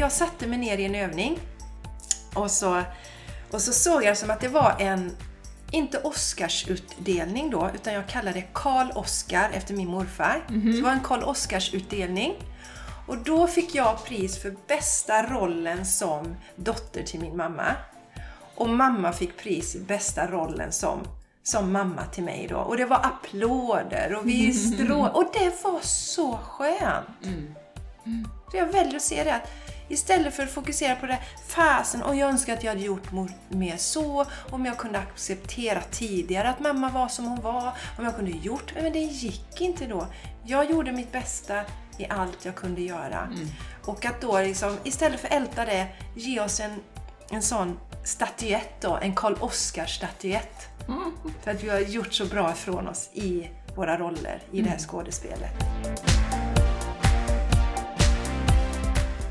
jag satte mig ner i en övning och så, och så såg jag som att det var en, inte Oscarsutdelning då, utan jag kallade det Karl Oskar efter min morfar. Så det var en Karl Oskars-utdelning. Och då fick jag pris för bästa rollen som dotter till min mamma. Och mamma fick pris för bästa rollen som, som mamma till mig då. Och det var applåder och vi strå... Och det var så skönt! Så jag väljer att se det att istället för att fokusera på det fasen och jag önskar att jag hade gjort mer så, om jag kunde acceptera tidigare att mamma var som hon var, om jag kunde gjort, men det gick inte då. Jag gjorde mitt bästa i allt jag kunde göra. Och att då liksom, istället för att älta det, ge oss en, en sån statyett då, en Karl Oskar-statyett. För att vi har gjort så bra ifrån oss i våra roller i det här skådespelet.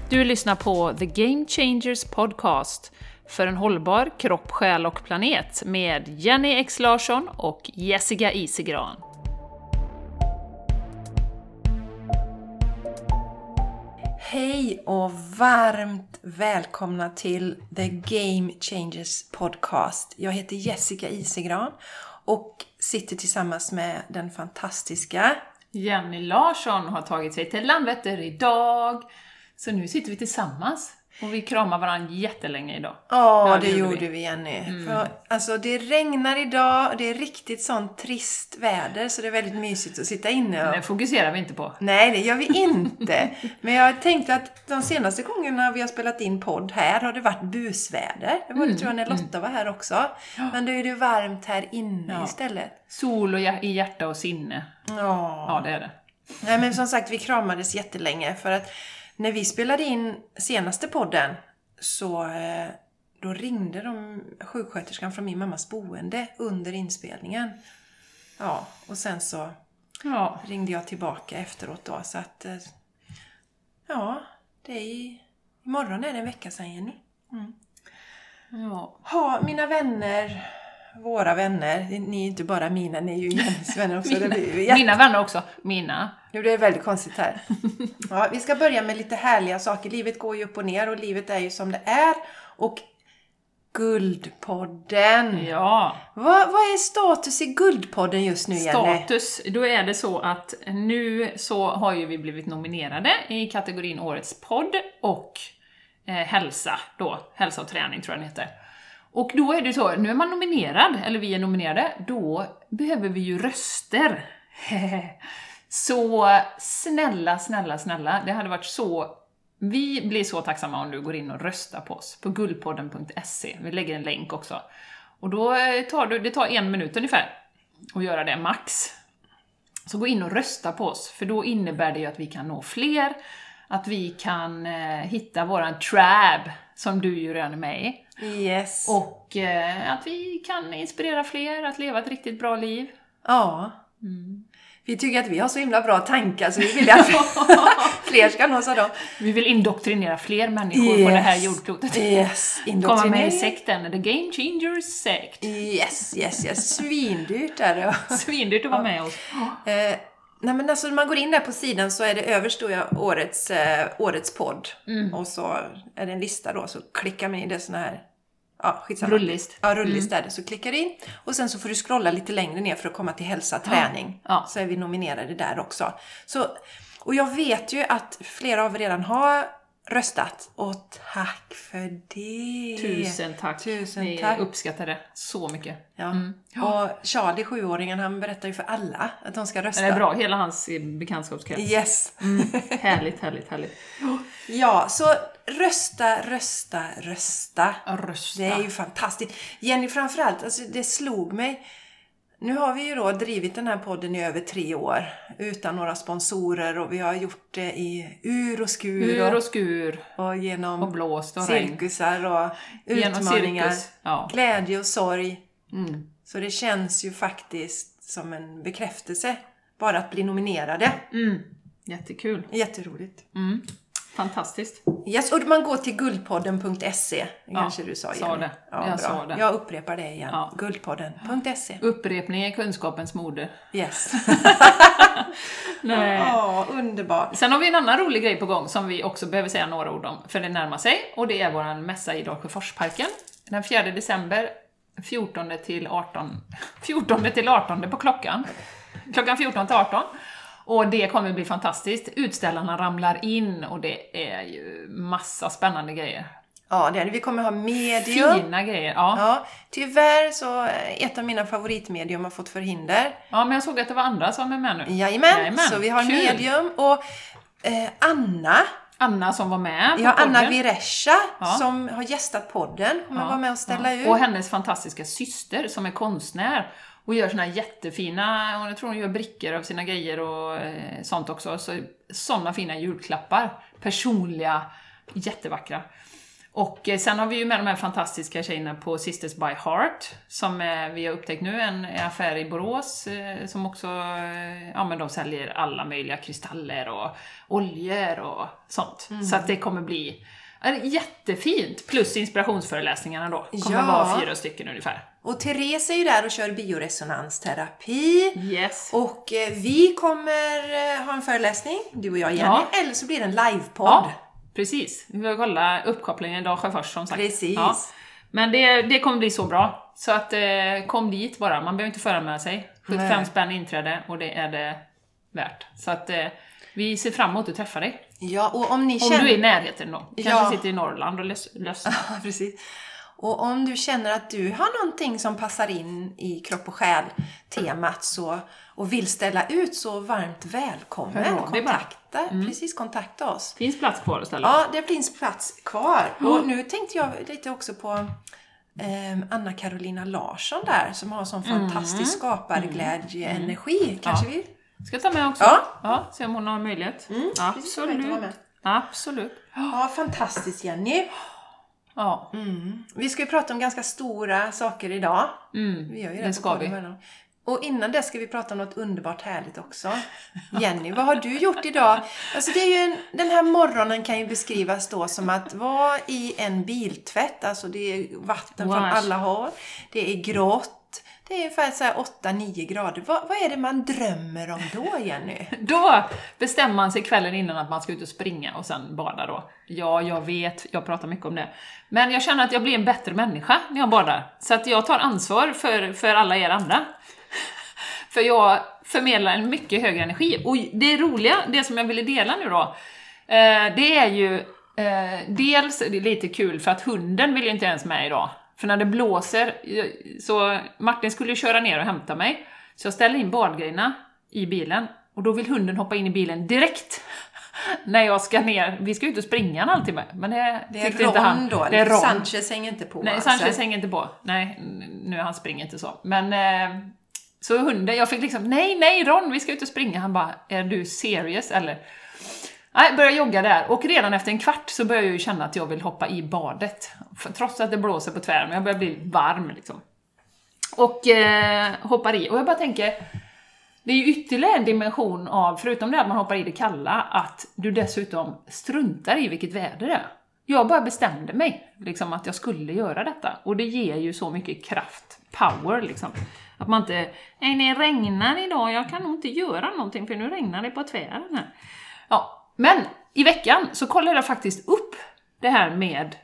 Du lyssnar på The Game Changers Podcast för en hållbar kropp, själ och planet med Jenny X Larsson och Jessica Isigran. Hej och varmt välkomna till The Game Changers Podcast. Jag heter Jessica Isegran och sitter tillsammans med den fantastiska Jenny Larsson har tagit sig till Landvetter idag, så nu sitter vi tillsammans och vi kramar varandra jättelänge idag. Ja, det, det gjorde vi. vi, Jenny. För, alltså, det regnar idag och det är riktigt sånt trist väder så det är väldigt mysigt att sitta inne och Det fokuserar vi inte på. Nej, det gör vi inte. Men jag tänkte att de senaste gångerna vi har spelat in podd här har det varit busväder. Det var det tror jag när Lotta var här också. Men då är det varmt här inne Ja. istället. Sol och i hjärta och sinne. Ja. Ja, det är det. Nej, men som sagt, vi kramades jättelänge för att när vi spelade in senaste podden så eh, då ringde de sjuksköterskan från min mammas boende under inspelningen. Ja, och sen så Ja, ringde jag tillbaka efteråt då så att eh, ja, det är i, imorgon är det en vecka sedan Jenny. ja. Ha, mina vänner, våra vänner, ni är inte bara mina, ni är ju Jennys vänner också. ju jätte- Mina vänner också. Mina. Nu blir det väldigt konstigt här. Ja, vi ska börja med lite härliga saker. Livet går ju upp och ner och livet är ju som det är. Och Guldpodden. Ja. Vad, vad är status i Guldpodden just nu Jenny? Status, då är det så att nu så har ju vi blivit nominerade i kategorin Årets podd och eh, hälsa då, hälsa och träning tror jag den heter. Och då är det så, nu är man nominerad, eller vi är nominerade, då behöver vi ju röster. så snälla, snälla, snälla, det hade varit så vi blir så tacksamma om du går in och röstar på oss på guldpodden.se. Vi lägger en länk också. Och då eh, tar du, det tar en minut ungefär att göra det, max. Så gå in och rösta på oss, för då innebär det ju att vi kan nå fler, att vi kan eh, hitta våran trab, som du ju redan är med i, Yes. och eh, att vi kan inspirera fler att leva ett riktigt bra liv. Ja. Mm. Vi tycker att vi har så himla bra tankar så vi vill att fler ska nås av dem. Vi vill indoktrinera fler människor på det här Yes. jordklotet. Yes, Komma med i sekten, The Game Changers Sect. Yes, yes, yes. Svindyrt är det. Svindyrt att vara med oss. Eh, nej men alltså när man går in där på sidan så är det överst står jag årets, eh, årets podd. Mm. Och så är det en lista då, så klickar man in, det är såna här, ja skitsamma. Rullist. Ja, rullist är det. Så klickar du in och sen så får du scrolla lite längre ner för att komma till hälsa, träning. Ja. Så är vi nominerade där också. Så, och jag vet ju att flera av er redan har röstat. Och tack för det! Tusen tack. Tusen Vi tack. uppskattar det så mycket. Ja. Mm. Och Charlie, sjuåringen, han berättar ju för alla att de ska rösta. Det är bra, hela hans bekantskapskrets. Yes. Härligt, härligt, härligt. Ja, så rösta, rösta, rösta. Rösta. Det är ju fantastiskt. Jenny framförallt, alltså det slog mig. Nu har vi ju då drivit den här podden i över tre år utan några sponsorer och vi har gjort det i ur och skur Ur och skur, och genom och blåst och cirkusar och utmaningar. Ja. Glädje och sorg. Mm. Så det känns ju faktiskt som en bekräftelse. Bara att bli nominerade. Mm. Jättekul. Jätteroligt. Mm. Fantastiskt. Yes, och man går till guldpodden.se, kanske du sa sa igen. det. Ja, Jag bra. sa det. Jag upprepar det igen. Ja. Guldpodden.se. Upprepning är kunskapens moder. Yes. Nej. Ja, underbart. Sen har vi en annan rolig grej på gång som vi också behöver säga några ord om, för det närmar sig, och det är vår mässa i Dalsjöforsparken. Den 4 december, 14 till 18, 14 till 18 på klockan. Klockan 14 till 18. Och det kommer bli fantastiskt. Utställarna ramlar in och det är ju massa spännande grejer. Ja, det är det. Vi kommer ha medium. Fina grejer, ja. Ja, tyvärr så ett av mina favoritmedium har fått förhinder. Ja, men jag såg att det var andra som är med nu. Jajamän, Jajamän, så vi har kul. medium och eh, Anna, Anna som var med på Anna podden. Viresha Ja. som har gästat podden, kommer vara med och ställa ut. Och hennes fantastiska syster som är konstnär och gör såna jättefina, och jag tror hon gör brickor av sina grejer och eh, sånt också. Så, såna fina julklappar. Personliga, jättevackra. Och eh, sen har vi ju med de här fantastiska tjejerna på Sisters by Heart, som eh, vi har upptäckt nu, en affär i Borås, som också, ja men de säljer alla möjliga kristaller och oljor och sånt. Mm. Så att det kommer bli jättefint! Plus inspirationsföreläsningarna då, kommer Ja. vara fyra stycken ungefär. Och Therese är ju där och kör bioresonansterapi. Yes. Och eh, vi kommer eh, ha en föreläsning, du och jag Jenny, Ja. eller så blir det en livepodd. Ja, precis. Vi får kolla uppkopplingen idag Sjöfors som sagt. Precis. Ja. Men det, det kommer bli så bra. Så att eh, kom dit bara, man behöver inte föranmäla sig. 75 Nej. spänn inträde och det är det värt. Så att eh, vi ser fram emot att träffa dig. Ja, och om ni Om känner... du är i närheten då. Kanske Ja. sitter i Norrland och. Ja, precis. Och om du känner att du har någonting som passar in i kropp och själ-temat så, och vill ställa ut så varmt välkommen. Kontakta, precis, kontakta oss. Finns plats kvar att ställa. Ja, det finns plats kvar. Och nu tänkte jag lite också på ehm, Anna Carolina Larsson där som har sån fantastisk skaparglädje, energi. Kanske vi... Ska jag ta med också? Ja. ja se om hon har möjlighet. vara Absolut. Absolut. Ja, fantastiskt Jenny. Ja. Vi ska ju prata om ganska stora saker idag. Mm. Vi gör ju Det det, ska vi. emellan. Och innan det ska vi prata om något underbart härligt också. Jenny, vad har du gjort idag? Alltså det är en, den här morgonen kan ju beskrivas då som att vara i en biltvätt. Alltså det är vatten från Wash. alla håll. Det är grått. Det är ungefär så här 8-9 grader. Vad, vad är det man drömmer om då, Jenny? Då bestämmer man sig kvällen innan att man ska ut och springa och sen bada då. Ja, jag vet, jag pratar mycket om det. Men jag känner att jag blir en bättre människa när jag badar. Så att jag tar ansvar för, för alla er andra. För jag förmedlar en mycket högre energi. Och det roliga, det som jag ville dela nu då, eh, det är ju eh, dels, det är lite kul för att hunden vill ju inte ens med idag. För när det blåser, eh, så Martin skulle ju köra ner och hämta mig. Så jag ställer in badgrejerna i bilen och då vill hunden hoppa in i bilen direkt. När jag ska ner, vi ska ut och springa en halvtimme, men det, Det är inte han. Då? Det är Ron. Sanchez hänger inte på Nej, alltså. Sanchez hänger inte på. Nej, nu han springer inte så. Men, eh, så hunden, jag fick liksom, nej, nej Ron, vi ska ut och springa. Han bara, är du serious eller? Nej, började jogga där och redan efter en kvart så börjar jag ju känna att jag vill hoppa i badet. För, trots att det blåser på tvären, men jag börjar bli varm liksom. Och eh, hoppar i. Och jag bara tänker, det är ju ytterligare en dimension av, förutom det att man hoppar i det kalla, att du dessutom struntar i vilket väder det är. Jag bara bestämde mig, liksom att jag skulle göra detta. Och det ger ju så mycket kraft, power liksom. Att man inte, nej det regnar idag, jag kan nog inte göra någonting för nu regnar det på tvären här. Ja, men i veckan så kollade jag faktiskt upp det här med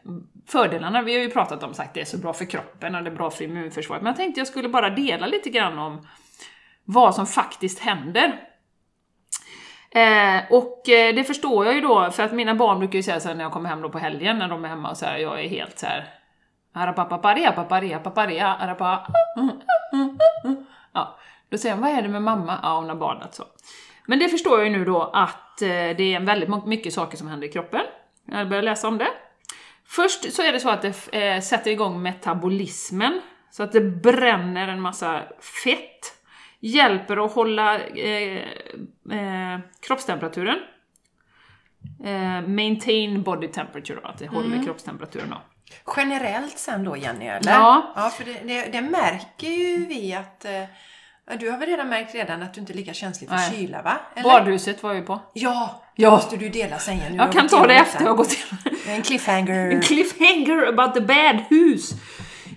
fördelarna. Vi har ju pratat om att det är så bra för kroppen och det är bra för immunförsvaret. Men jag tänkte jag skulle bara dela lite grann om vad som faktiskt händer. Eh, och eh, det förstår jag ju då, för att mina barn brukar ju säga såhär när jag kommer hem då på helgen, när de är hemma och så här, jag är helt så här. Ja, då säger de, vad är det med mamma? Ja, hon har badat så. Men det förstår jag ju nu då att eh, det är väldigt mycket saker som händer i kroppen. Jag börjar läsa om det. Först så är det så att det eh, sätter igång metabolismen, så att det bränner en massa fett. Hjälper att hålla eh, eh, kroppstemperaturen. Eh, maintain body temperature då, att det håller kroppstemperaturen då. Generellt sen då Jenny, eller? Ja. Ja, för det, det, det märker ju vi att, eh, Ja, Du har väl redan märkt redan att du inte är lika känslig för Nej. kyla va? Eller? Badhuset var vi på. Ja, Ja. måste du dela sen igen. Jag kan ta det efter jag har gått igenom. En cliffhanger. En cliffhanger about the bad hus.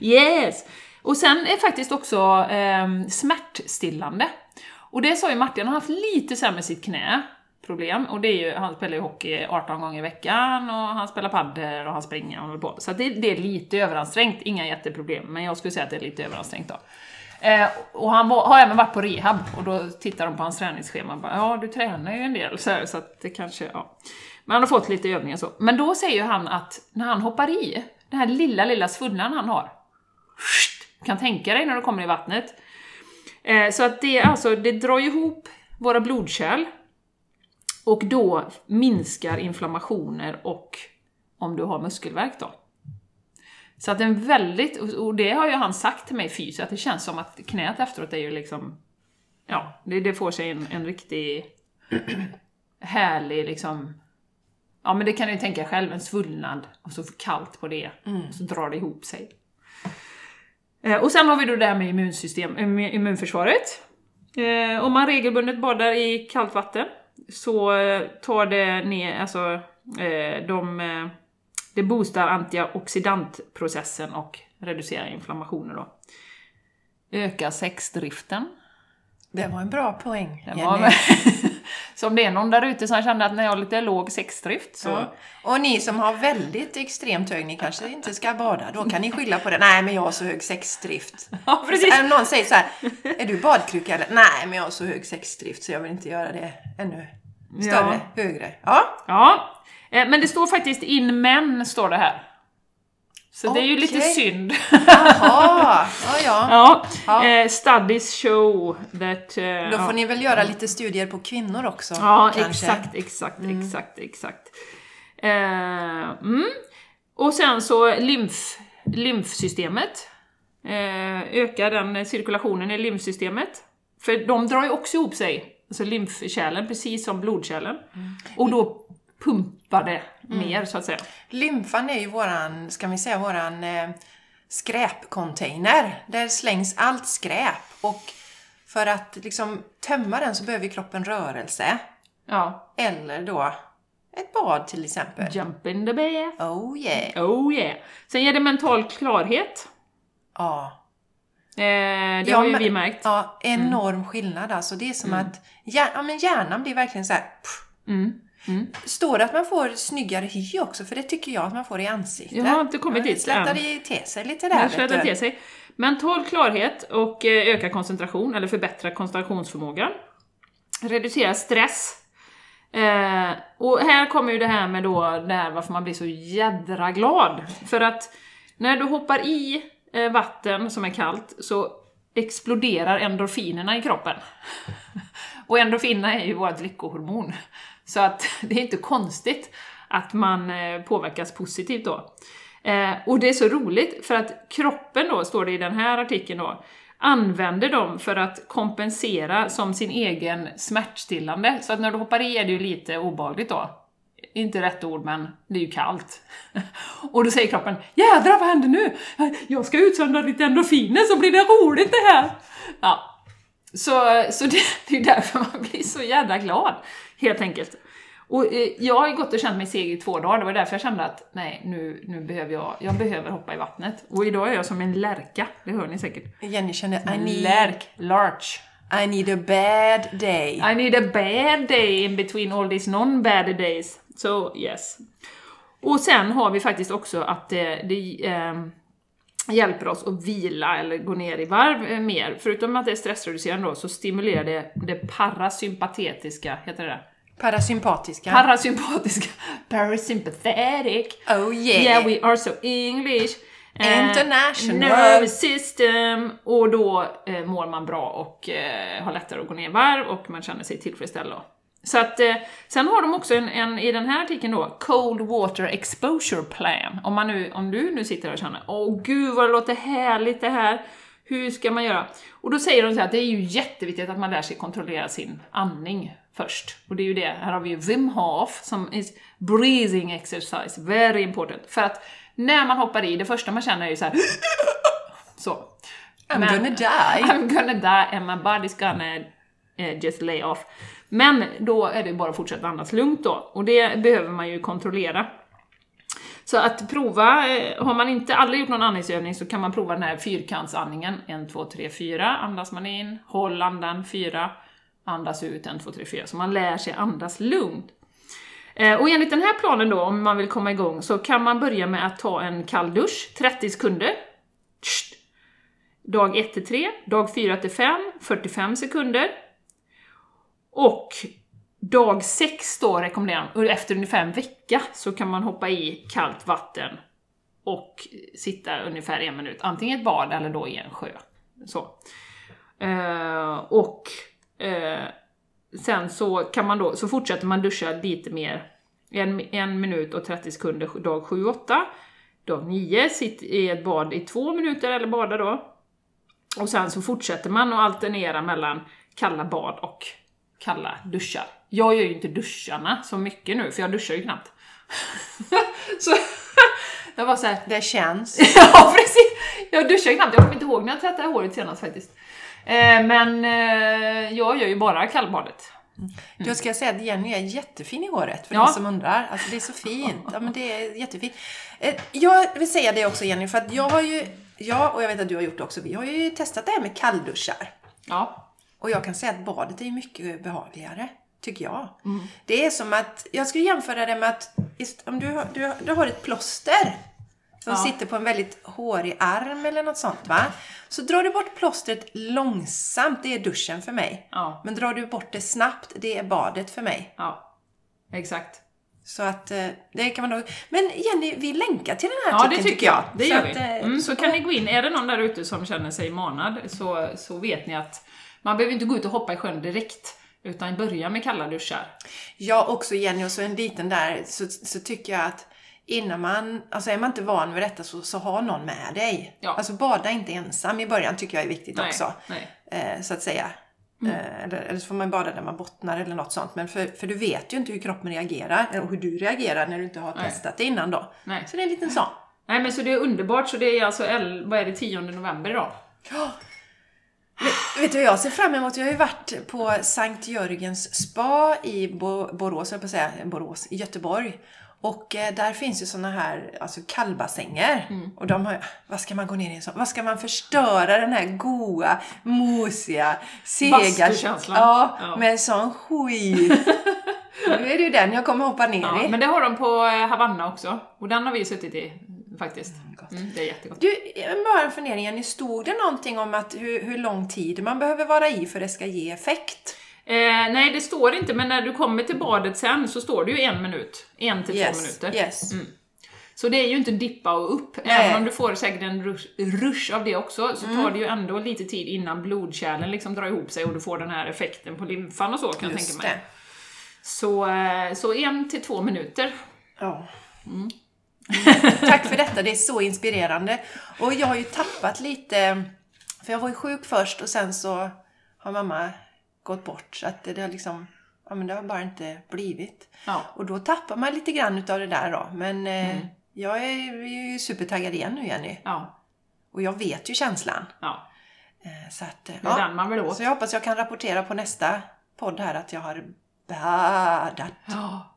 Yes! Och sen är faktiskt också ehm, smärtstillande. Och det sa ju Martin, han har haft lite sämre med sitt knä problem. Och det är ju, han spelar ju hockey 18 gånger i veckan och han spelar padel och han springer och håller på. Så det, det är lite överansträngt, inga jätteproblem. Men jag skulle säga att det är lite överansträngt då. Eh, och han var, har även varit på rehab och då tittar de på hans träningsschema och bara ja du tränar ju en del så, här, så att det kanske, ja. Men han har fått lite övningar så. Men då säger han att när han hoppar i, den här lilla, lilla svullnaden han har, kan tänka dig när du kommer i vattnet. Eh, så att det, alltså, det drar ihop våra blodkärl och då minskar inflammationer och om du har muskelvärk då. Så att en väldigt, och det har ju han sagt till mig fys, att det känns som att knät efteråt är ju liksom, ja, det, det får sig en, en riktig härlig liksom, ja men det kan du ju tänka själv, en svullnad och så kallt på det, och så drar det ihop sig. Eh, Och sen har vi då det här med immunsystem, immu- immunförsvaret. Eh, Om man regelbundet badar i kallt vatten så eh, tar det ner, alltså eh, de, eh, det boostar antioxidantprocessen och reducerar inflammationer då. Ökar sexdriften. Det var en bra poäng, Jenny. var så om det är någon där ute som kände att när jag har lite låg sexdrift så... Ja. Och ni som har väldigt extremt hög, ni kanske inte ska bada. Då kan ni skylla på det. Nej, men jag har så hög sexdrift. Ja, precis. Om någon säger så här, är du badkruka eller? Nej, men jag har så hög sexdrift så jag vill inte göra det ännu större, högre. Ja, Ja, men det står faktiskt in män, står det här. Så det är ju lite synd. jaha, ja, ja. ja. Eh, studies show that... eh, Då får ni väl göra lite studier på kvinnor också. Ja, kanske. exakt, exakt, exakt, exakt. Eh, mm. Och sen så lymf, lymfsystemet. Eh, ökar den cirkulationen i lymfsystemet. För de drar ju också ihop sig, alltså lymfkärlen, precis som blodkärlen. Och då pumpar det mer, så att säga. Lymfan är ju våran, ska vi säga, våran eh, skräpcontainer. Där slängs allt skräp och för att liksom tömma den så behöver kroppen rörelse. Ja. Eller då ett bad till exempel. Jump in the bath. Oh yeah! Oh yeah. Sen ger det mental klarhet. Ja. Eh, det Ja, har ju men- vi märkt. Ja, enorm skillnad alltså. Det är som att hjär, ja, men hjärnan blir verkligen så här. pff. Mm. Mm. Står det att man får snyggare hy också? För det tycker jag att man får i ansiktet. Jag har inte kommit dit Slätar än. till sig lite där. Slätar till sig. Mental klarhet och eh, ökad koncentration, eller förbättrad koncentrationsförmåga. Reducera stress. Eh, och här kommer ju det här med då, det här varför man blir så jädra glad. För att när du hoppar i eh, vatten som är kallt så exploderar endorfinerna i kroppen. Och endorfinerna är ju vårt lyckohormon. Så att det är inte konstigt att man eh, påverkas positivt då. Eh, och det är så roligt, för att kroppen då, står det i den här artikeln då, använder dem för att kompensera som sin egen smärtstillande. Så att när du hoppar i är det ju lite obehagligt då. Inte rätt ord, men det är ju kallt. Och då säger kroppen Jädrar vad händer nu? Jag ska utsöndra lite endorfiner så blir det roligt det här! Ja. Så, så det, det är därför man blir så jävla glad, helt enkelt. Och eh, jag har ju gått och känt mig seg i två dagar, det var därför jag kände att nej, nu, nu behöver jag, jag behöver hoppa i vattnet. Och idag är jag som en lärka, det hör ni säkert. Jenny känner I need, Lärk, larch. I need a bad day. I need a bad day in between all these non-bad days. So yes. Och sen har vi faktiskt också att det, det ehm, hjälper oss att vila eller gå ner i varv eh, mer. Förutom att det är stressreducerande då, så stimulerar det det parasympatetiska, heter det Parasympatiska. Parasympatiska, parasympathetic. oh yeah! Yeah, we are so English. Eh, International. nervous system. Och då eh, mår man bra och eh, har lättare att gå ner i varv och man känner sig tillfredsställd då. Så att, eh, sen har de också en, en, i den här artikeln då, Cold Water Exposure Plan. Om, man nu, om du nu sitter och känner åh gud vad det låter härligt det här, hur ska man göra? Och då säger de så här att det är ju jätteviktigt att man lär sig kontrollera sin andning först. Och det är ju det, här har vi ju Wim Hof som is breathing exercise, very important. För att när man hoppar i, det första man känner är ju så här så. I'm Men- gonna die. I'm gonna die and my body's gonna eh, just lay off. Men då är det bara att fortsätta andas lugnt då, och det behöver man ju kontrollera. Så att prova, eh, har man inte aldrig gjort någon andningsövning så kan man prova den här fyrkantsandningen. 1, 2, 3, 4, andas man in, håll andan 4, andas ut 1, 2, 3, 4. Så man lär sig andas lugnt. Eh, och enligt den här planen då, om man vill komma igång, så kan man börja med att ta en kall dusch, 30 sekunder. Dag 1 till 3, dag 4 till 5, 45 sekunder. Och dag 6 då rekommenderar man, efter ungefär en vecka så kan man hoppa i kallt vatten och sitta ungefär en minut, antingen i ett bad eller då i en sjö. Så. Eh, och eh, sen så kan man då, så fortsätter man duscha lite mer, en, en minut och 30 sekunder dag 7-8. Dag 9, sitt i ett bad i två minuter eller bada då. Och sen så fortsätter man att alternera mellan kalla bad och kalla duschar. Jag gör ju inte duscharna så mycket nu, för jag duschar ju knappt. så jag var såhär, Det känns. ja precis! Jag duschar knappt, jag kommer inte ihåg när jag tvättade håret senast faktiskt. Eh, men eh, jag gör ju bara kallbadet. Jag ska säga att Jenny är jättefin i håret, för Ja. de som undrar. Alltså det är så fint. Ja, men det är jättefint. Eh, Jag vill säga det också Jenny, för att jag har ju, jag och jag vet att du har gjort det också, vi har ju testat det här med kallduschar. Ja. Och jag kan säga att badet är mycket behagligare, tycker jag. Det är som att, jag skulle jämföra det med att om du, du, du har ett plåster som Ja. sitter på en väldigt hårig arm eller något sånt va. Så drar du bort plåstret långsamt, det är duschen för mig. Ja. Men drar du bort det snabbt, det är badet för mig. Ja. Exakt. Så att eh, det kan man nog... Men Jenny, vi länkar till den här Ja, det artikeln tycker jag. Det Så gör att, vi. eh, Mm, så kan ni gå in, är det någon där ute som känner sig manad så, så vet ni att man behöver inte gå ut och hoppa i sjön direkt, utan börja med kalla duschar. Jag också Jenny, och så en liten där, så, så tycker jag att innan man, alltså är man inte van vid detta så, så ha någon med dig. Ja. Alltså bada inte ensam i början tycker jag är viktigt Nej, också. nej. Eh, så att säga. Eh, eller, eller så får man bada där man bottnar eller något sånt. Men för, för du vet ju inte hur kroppen reagerar och hur du reagerar när du inte har Nej. testat det innan då. Så det är en liten sån. Nej men så det är underbart, så det är alltså, el- vad är det, 10 november idag? Vet du vad jag ser fram emot? Jag har ju varit på Sankt Jörgens spa i Bo- Borås, jag på säga, Borås, i Göteborg. Och eh, där finns ju såna här alltså kallbassänger. Mm. Och de har, vad ska man gå ner i en sån? Vad ska man förstöra den här goa, mosiga, sega... Ja, Ja. med en sån skit. nu är det ju den jag kommer hoppa ner Ja, i. men det har de på eh, Havanna också, och den har vi suttit i faktiskt. Mm, det är jättegott. Du, bara en fundering Jenny. Stod det någonting om att hur, hur lång tid man behöver vara i för att det ska ge effekt? Eh, nej, det står inte, men när du kommer till badet sen så står det ju en minut. En till två minuter. Yes. Mm. Så det är ju inte dippa och upp, Nej. även om du får säkert en rush, rush av det också, så Mm. tar det ju ändå lite tid innan blodkärlen liksom drar ihop sig och du får den här effekten på lymfan och så kan jag Just tänka mig. det. Så, eh, så en till två minuter. Ja. Mm. Tack för detta, det är så inspirerande. Och jag har ju tappat lite, för jag var ju sjuk först och sen så har mamma gått bort. Så att det, det har liksom, ja men det har bara inte blivit. Ja. Och då tappar man lite grann utav det där då. Men eh, jag är ju supertaggad igen nu Jenny. Ja. Och jag vet ju känslan. ja. Eh, så att, eh, Det är den man vill åt. Så jag hoppas jag kan rapportera på nästa podd här att jag har badat. Ja.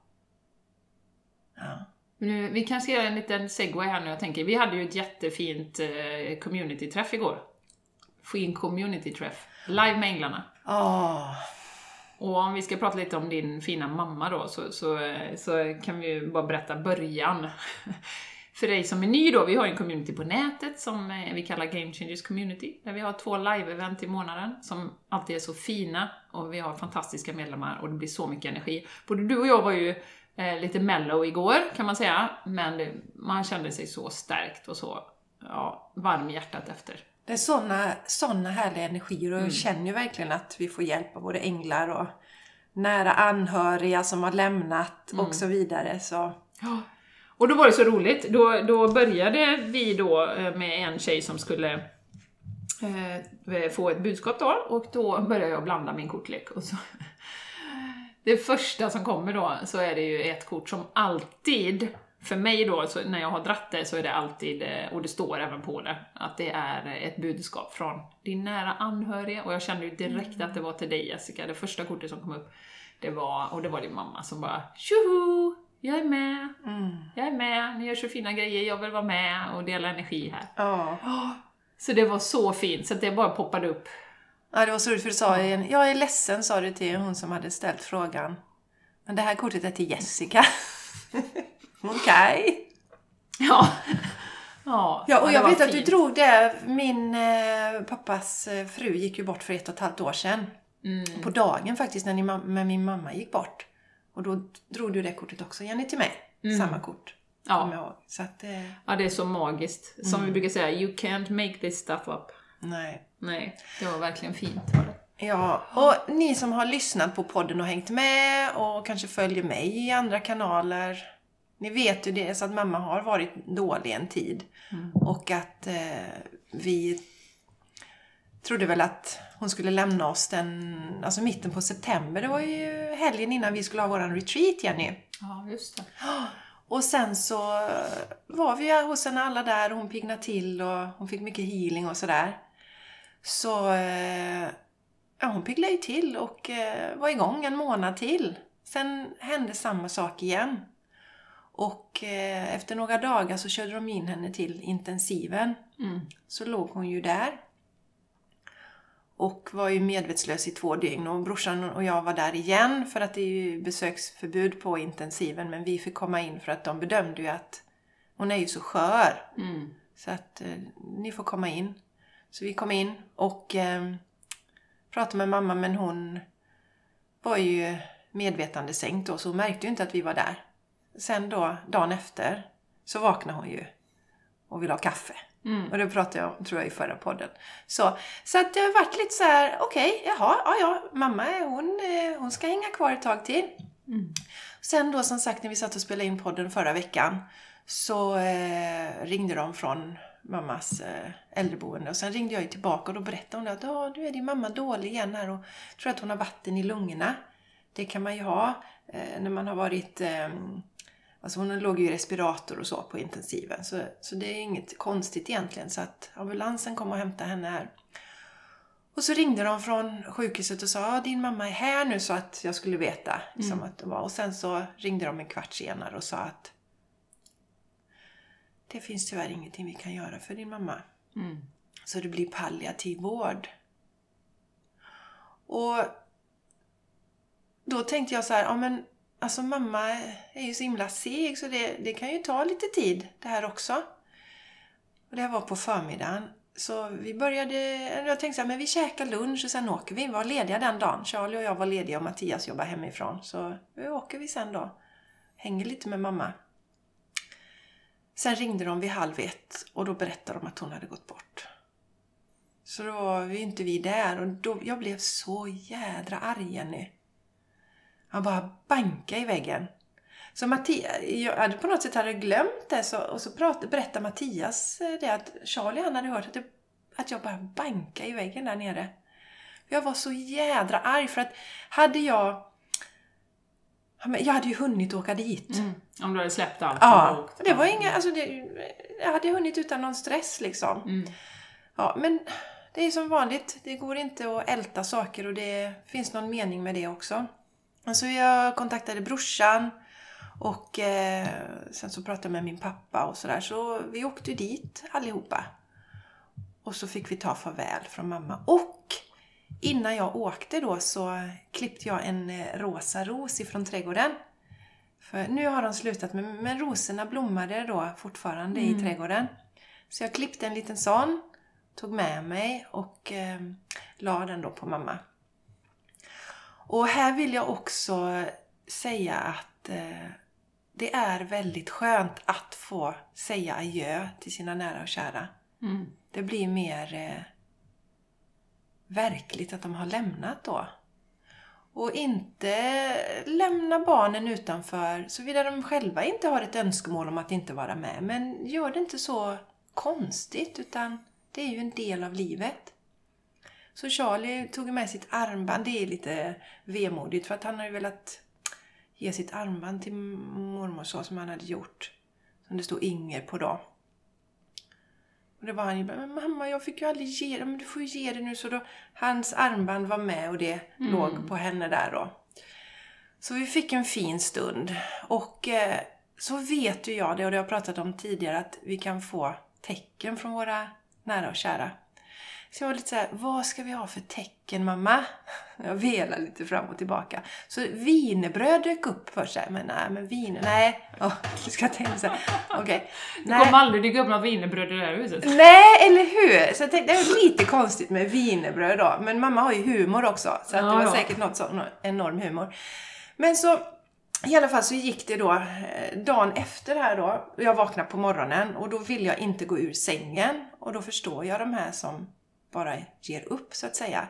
Ja. Nu, vi kanske ska göra en liten segway här nu, jag tänker. Vi hade ju ett jättefint eh, community-träff igår. Fin community-träff. Live med Änglarna. Åh. Och om vi ska prata lite om din fina mamma då, så, så, så kan vi ju bara berätta början. För dig som är ny då, vi har ju en community på nätet som eh, vi kallar Game Changers Community, där vi har två live-event i månaden som alltid är så fina och vi har fantastiska medlemmar och det blir så mycket energi. Både du och jag var ju eh, lite mellow igår kan man säga, men det, man kände sig så stärkt och så ja, varm i hjärtat efter. Det är såna, såna härliga energier och Mm. jag känner ju verkligen att vi får hjälp av både änglar och nära anhöriga som har lämnat Mm. och så vidare. Så Ja. Och då var det så roligt, då, då började vi då eh, med en tjej som skulle eh, få ett budskap då, och då började jag blanda min kortlek. Och så, det första som kommer då, så är det ju ett kort som alltid för mig då, när jag har dratt det så är det alltid, eh, och det står även på det, att det är ett budskap från din nära anhöriga. Och jag kände ju direkt att det var till dig Jessica, det första kortet som kom upp. Det var, och det var din mamma som bara Tjoho! Jag är med! Mm. Jag är med, ni gör så fina grejer, jag vill vara med och dela energi här. Ja. Så det var så fint, så det bara poppade upp. ja, det var så roligt för du sa en, jag är ledsen sa du till hon som hade ställt frågan. Men det här kortet är till Jessica. Okej. Ja. Ja, Ja, och jag vet att du drog det. Min eh, pappas eh, fru gick ju bort för ett och ett halvt år sedan. Mm. På dagen faktiskt när, ni, när min mamma gick bort. Och då drog du det kortet också, Jenny, till mig. Samma kort. Ja. Så att, eh, Ja, det är så magiskt. Som vi brukar säga, you can't make this stuff up. nej. Nej, det var verkligen fint. Ja, och ni som har lyssnat på podden och hängt med och kanske följer mig i andra kanaler. Ni vet ju det, så att mamma har varit dålig en tid. Och att eh, vi trodde väl att hon skulle lämna oss den, alltså mitten på september. Det var ju helgen innan vi skulle ha våran retreat, Jenny. Ja, just det. Och sen så var vi hos henne alla där och hon piggnade till och hon fick mycket healing och sådär. Så eh, ja, hon pigglade ju till och eh, var igång en månad till. Sen hände samma sak igen. Och eh, efter några dagar så körde de in henne till intensiven. Mm. Så låg hon ju där. Och var ju medvetslös i två dygn. Och brorsan och jag var där igen för att det är ju besöksförbud på intensiven. Men vi fick komma in för att de bedömde ju att hon är ju så skör. Mm. Så att eh, ni får komma in. Så vi kom in och eh, pratade med mamma men hon var ju medvetande sänkt då så hon märkte ju inte att vi var där. Sen då, dagen efter, så vaknade hon ju och ville ha kaffe. Mm. Och det pratade jag om, tror jag, i förra podden. Så, så att det har varit lite så här, okej, jaha, ja, ja, mamma hon, eh, hon ska hänga kvar ett tag till. Mm. Sen då som sagt när vi satt och spelade in podden förra veckan så eh, ringde de från mammas eh, äldreboende och sen ringde jag ju tillbaka och då berättade hon att ja, nu är din mamma dålig igen här och tror att hon har vatten i lungorna. Det kan man ju ha eh, när man har varit eh, Alltså hon låg ju i respirator och så på intensiven. Så, så det är inget konstigt egentligen. Så att ambulansen kom och hämtade henne här. Och så ringde de från sjukhuset och sa att din mamma är här nu så att jag skulle veta. Liksom att det var. Och sen så ringde de en kvart senare och sa att det finns tyvärr ingenting vi kan göra för din mamma. Mm. Så det blir palliativ vård. Och då tänkte jag så här, ja men alltså mamma är ju så himla seg så det, det kan ju ta lite tid det här också. Och det här var på förmiddagen. Så vi började, jag tänkte så här, men vi käkar lunch och sen åker vi. Vi var lediga den dagen. Charlie och jag var lediga och Mattias jobbar hemifrån. Så nu åker vi sen då. Hänger lite med mamma. Sen ringde de vid halv ett och då berättade de att hon hade gått bort. Så då var vi inte vi där och då, jag blev så jädra arg Jenny. Han bara bankade i väggen. Så Mattias, jag hade på något sätt hade glömt det så, och så prat, berättade Mattias eh, det att Charlie han hade hört att, det, att jag bara bankade i väggen där nere. Jag var så jädra arg för att hade jag... Jag hade ju hunnit åka dit. Mm. Om du hade släppt allt och Ja, åkt. det var inga, alltså det, jag hade hunnit utan någon stress liksom. Mm. Ja, men det är som vanligt. Det går inte att älta saker och det finns någon mening med det också. Alltså jag kontaktade brorsan och eh, sen så pratade jag med min pappa och sådär. Så vi åkte dit allihopa. Och så fick vi ta farväl från mamma. Och innan jag åkte då så klippte jag en eh, rosa ros ifrån trädgården. För nu har de slutat men, men rosorna blommade då fortfarande i trädgården. Så jag klippte en liten sån, tog med mig och eh, la den då på mamma. Och här vill jag också säga att eh, det är väldigt skönt att få säga adjö till sina nära och kära. Mm. Det blir mer eh, verkligt att de har lämnat då. Och inte lämna barnen utanför, såvida de själva inte har ett önskemål om att inte vara med. Men gör det inte så konstigt, utan det är ju en del av livet. Så Charlie tog med sitt armband. Det är lite vemodigt för att han har ju velat ge sitt armband till mormor så som han hade gjort. Men det stod Inger på då. Och det var han ju bara, men mamma jag fick ju aldrig ge det, men du får ju ge det nu. Så då, hans armband var med och det låg på henne där då. Så vi fick en fin stund. Och eh, så vet ju jag det, och det har jag pratat om tidigare, att vi kan få tecken från våra nära och kära. Så jag var lite så här, vad ska vi ha för tecken mamma? Jag velar lite fram och tillbaka. Så wienerbröd dök upp först. här, Men nej, men viner, nej. Oh, jag ska tänka så här, okej. Det Nej. kommer aldrig dyka upp några wienerbröd i det här huset. Nej, eller hur? Så jag tänkte, det är lite konstigt med wienerbröd då. Men mamma har ju humor också. Så att det var säkert något sån enorm humor. Men så, i alla fall så gick det då eh, dagen efter här då. Jag vaknade på morgonen och då vill jag inte gå ur sängen. Och då förstår jag de här som bara ger upp så att säga.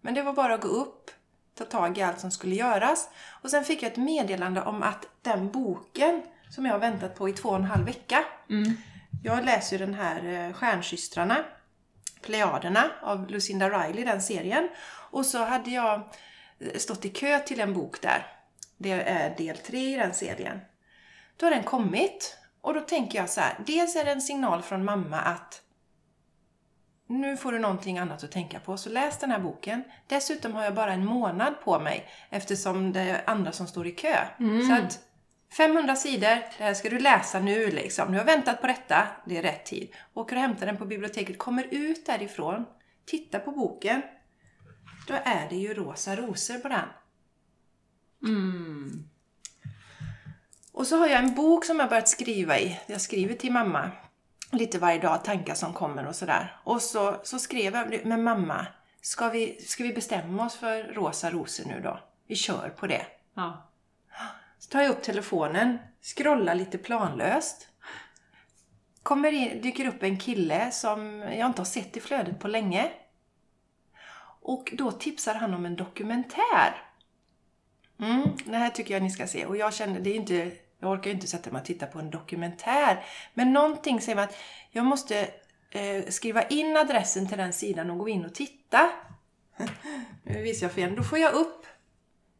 Men det var bara att gå upp, ta tag i allt som skulle göras. Och sen fick jag ett meddelande om att den boken som jag har väntat på i två och en halv vecka. Jag läser ju den här eh, Stjärnsystrarna, Plejaderna av Lucinda Riley, den serien. Och så hade jag eh, stått i kö till en bok där. Det är del tre i den serien. Då har den kommit och då tänker jag så här. Dels är det en signal från mamma att nu får du någonting annat att tänka på, så läs den här boken. Dessutom har jag bara en månad på mig eftersom det är andra som står i kö. Så att 500 sidor, det här ska du läsa nu liksom. Du har väntat på detta, det är rätt tid. Åker och hämtar den på biblioteket, kommer ut därifrån, tittar på boken. Då är det ju rosa rosor på den. Mm. Och så har jag en bok som jag börjat skriva i. Jag skriver till mamma lite varje dag, tankar som kommer och sådär. Och så, så skrev jag, men mamma, ska vi, ska vi bestämma oss för rosa rosor nu då? Vi kör på det. Ja. Så tar jag upp telefonen, scrollar lite planlöst. Kommer in, dyker upp en kille som jag inte har sett i flödet på länge. Och då tipsar han om en dokumentär. Mm, det här tycker jag ni ska se. Och jag kände, det är inte, jag orkar ju inte sätta mig och titta på en dokumentär. Men någonting säger mig att jag måste eh, skriva in adressen till den sidan och gå in och titta. nu visar jag er. Då får jag upp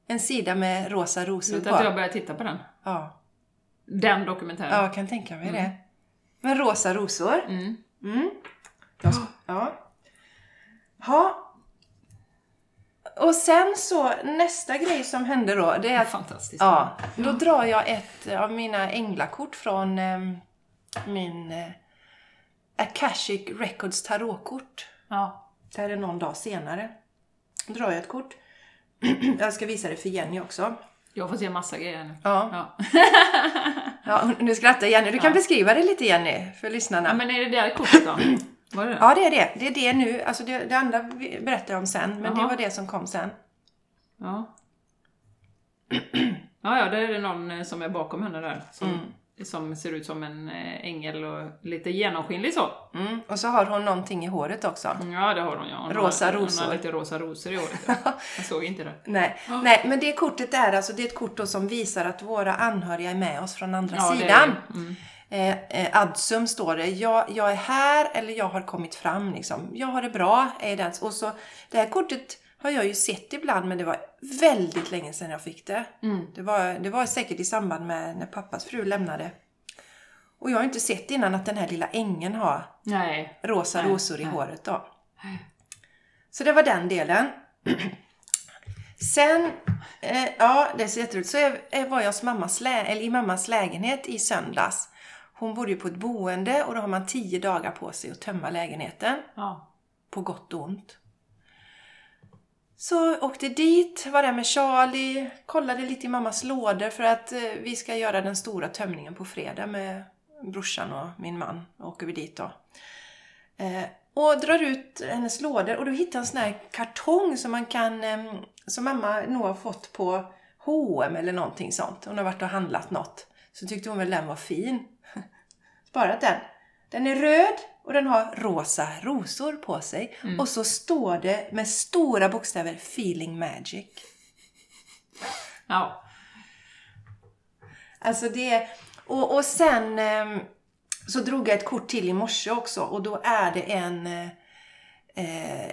en sida med rosa rosor på. att jag börjar titta på den? Ja. Den dokumentären. ja, jag kan tänka mig det. Men rosa rosor. Mm. Mm. Ja. Ha. Och sen så, nästa grej som hände då, det är att Fantastiskt. Ja, då drar jag ett av mina änglakort från eh, min eh, Akashic Records tarotkort. Ja. Det här är någon dag senare. Då drar jag ett kort. jag ska visa det för Jenny också. Jag får se massa grejer nu. Ja, Ja. ja nu skrattar Jenny. Du kan beskriva det lite Jenny, för lyssnarna. ja, men är det där kortet då? Var det det? Ja, det är det. Det är det nu. Alltså det, det andra berättar jag om sen, men det Jaha. var det som kom sen. Ja. Ja, ja, där är det någon eh, som är bakom henne där. Som, Mm. som ser ut som en eh, ängel och lite genomskinlig så. Mm. Och så har hon någonting i håret också. Ja, det har hon ja. Hon Rosa har, rosor. Hon har lite rosa rosor i håret. Ja. Jag såg inte det. Nej, nej, men det kortet är alltså det är ett kort som visar att våra anhöriga är med oss från andra Ja, det är sidan. det. Mm. Eh, eh, adsum står det. Jag, jag är här eller jag har kommit fram. Liksom. Jag har det bra. Är den. Och så, det här kortet har jag ju sett ibland men det var väldigt länge sedan jag fick det. Mm. Det, var, det var säkert i samband med när pappas fru lämnade. Och jag har inte sett innan att den här lilla ängeln har Nej. rosa Nej, rosor i nej. håret då. Så det var den delen. Sen, eh, ja det ser jätteroligt. Så är, är, var jag hos mammas lä- eller i mammas lägenhet i söndags. Hon bodde ju på ett boende och då har man tio dagar på sig att tömma lägenheten. Ja. På gott och ont. Så åkte dit, var där med Charlie, kollade lite i mammas lådor för att eh, vi ska göra den stora tömningen på fredag med brorsan och min man. Då åker vi dit då. Eh, och drar ut hennes lådor och då hittar jag en sån här kartong som man kan, eh, som mamma nog har fått på H&M eller någonting sånt. Hon har varit och handlat något. Så tyckte hon väl den var fin. Sparat den. Den är röd och den har rosa rosor på sig. Och så står det med stora bokstäver Feeling Magic. Ja. Alltså det... Och, och sen ehm, så drog jag ett kort till i morse också och då är det en, eh,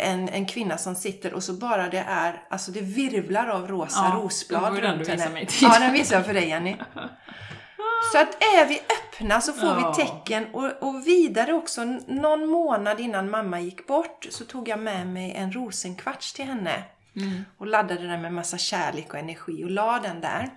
en, en kvinna som sitter och så bara det är, alltså det virvlar av rosa Ja, rosblad runt henne. Ja, den visade jag för dig Jenny. Så att är vi öppna så får Ja. vi tecken. Och, och vidare också, någon månad innan mamma gick bort så tog jag med mig en rosenkvarts till henne. Mm. Och laddade den med massa kärlek och energi och la den där.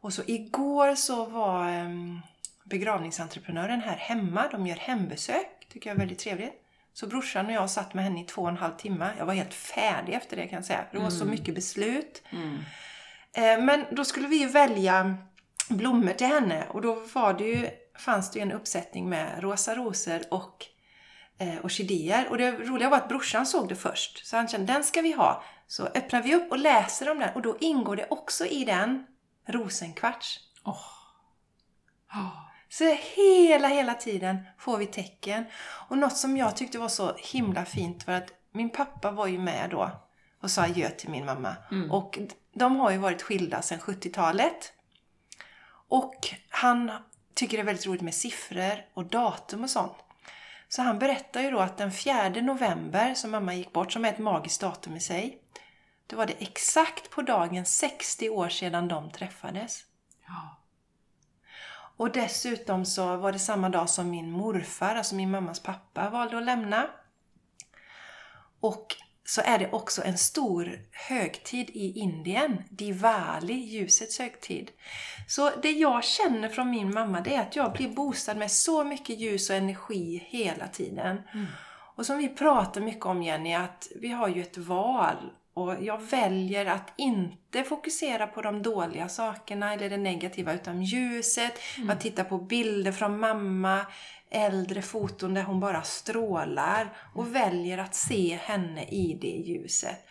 Och så igår så var um, begravningsentreprenören här hemma. De gör hembesök. Tycker jag är väldigt trevligt. Så brorsan och jag satt med henne i två och en halv timme. Jag var helt färdig efter det kan jag säga. Det var så mycket beslut. Mm. Eh, Men då skulle vi välja blommor till henne och då var det ju, fanns det ju en uppsättning med rosa rosor och eh, orkidéer. Och det roliga var att brorsan såg det först. Så han kände den ska vi ha. Så öppnar vi upp och läser om den och då ingår det också i den rosenkvarts. Åh. Oh. Så hela, hela tiden får vi tecken. Och något som jag tyckte var så himla fint var att min pappa var ju med då och sa adjö till min mamma. Och de har ju varit skilda sedan 70-talet. Och han tycker det är väldigt roligt med siffror och datum och sånt. Så han berättar ju då att den 4 november som mamma gick bort, som är ett magiskt datum i sig. Då var det exakt på dagen 60 år sedan de träffades. Ja. Och dessutom så var det samma dag som min morfar, alltså min mammas pappa, valde att lämna. Och så är det också en stor högtid i Indien, Diwali, ljusets högtid. Så det jag känner från min mamma det är att jag blir boostad med så mycket ljus och energi hela tiden. Och som vi pratar mycket om Jenny, att vi har ju ett val. Och jag väljer att inte fokusera på de dåliga sakerna eller det negativa utan ljuset. Jag tittar på bilder från mamma, äldre foton där hon bara strålar och väljer att se henne i det ljuset.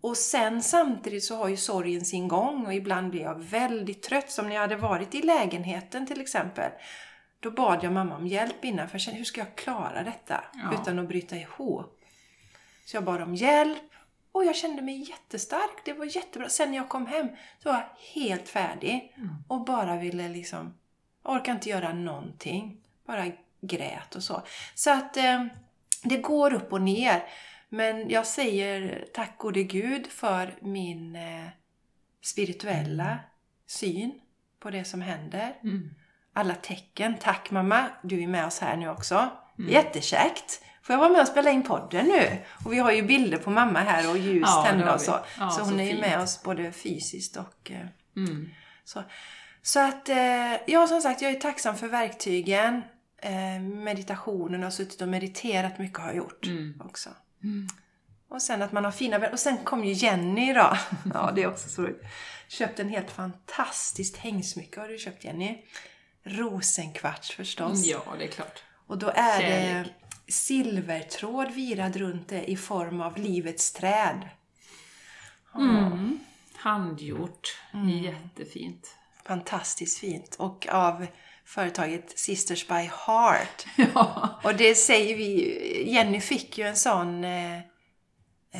Och sen samtidigt så har ju sorgen sin gång och ibland blir jag väldigt trött. Som när jag hade varit i lägenheten till exempel. Då bad jag mamma om hjälp innan för jag kände hur ska jag klara detta Ja. utan att bryta ihop. Så jag bad om hjälp och jag kände mig jättestark. Det var jättebra. Sen när jag kom hem så var jag helt färdig och bara ville liksom, jag orkar inte göra någonting. Bara grät och så. Så att eh, det går upp och ner. Men jag säger tack gode Gud för min eh, spirituella syn på det som händer. Mm. Alla tecken. Tack mamma, du är med oss här nu också. Jättekäckt! Får jag vara med och spela in podden nu? Och vi har ju bilder på mamma här och ljus Ja, tända och så. Ja, så så hon är ju med oss både fysiskt och eh, Mm. så. Så att, eh, ja som sagt, jag är tacksam för verktygen. Eh, meditationen, jag har suttit och mediterat mycket har jag gjort Mm. också. Mm. Och sen att man har fina. Och sen kom ju Jenny idag. ja, det är också så roligt. Köpt en helt fantastiskt hängsmycke har du köpt Jenny. Rosenkvarts förstås. Ja, det är klart. Och då är Kärlek. det silvertråd virad runt det i form av livets träd. Mm. Handgjort. Mm. Jättefint. Fantastiskt fint. Och av företaget Sisters by Heart. Ja. Och det säger vi Jenny fick ju en sån... Eh,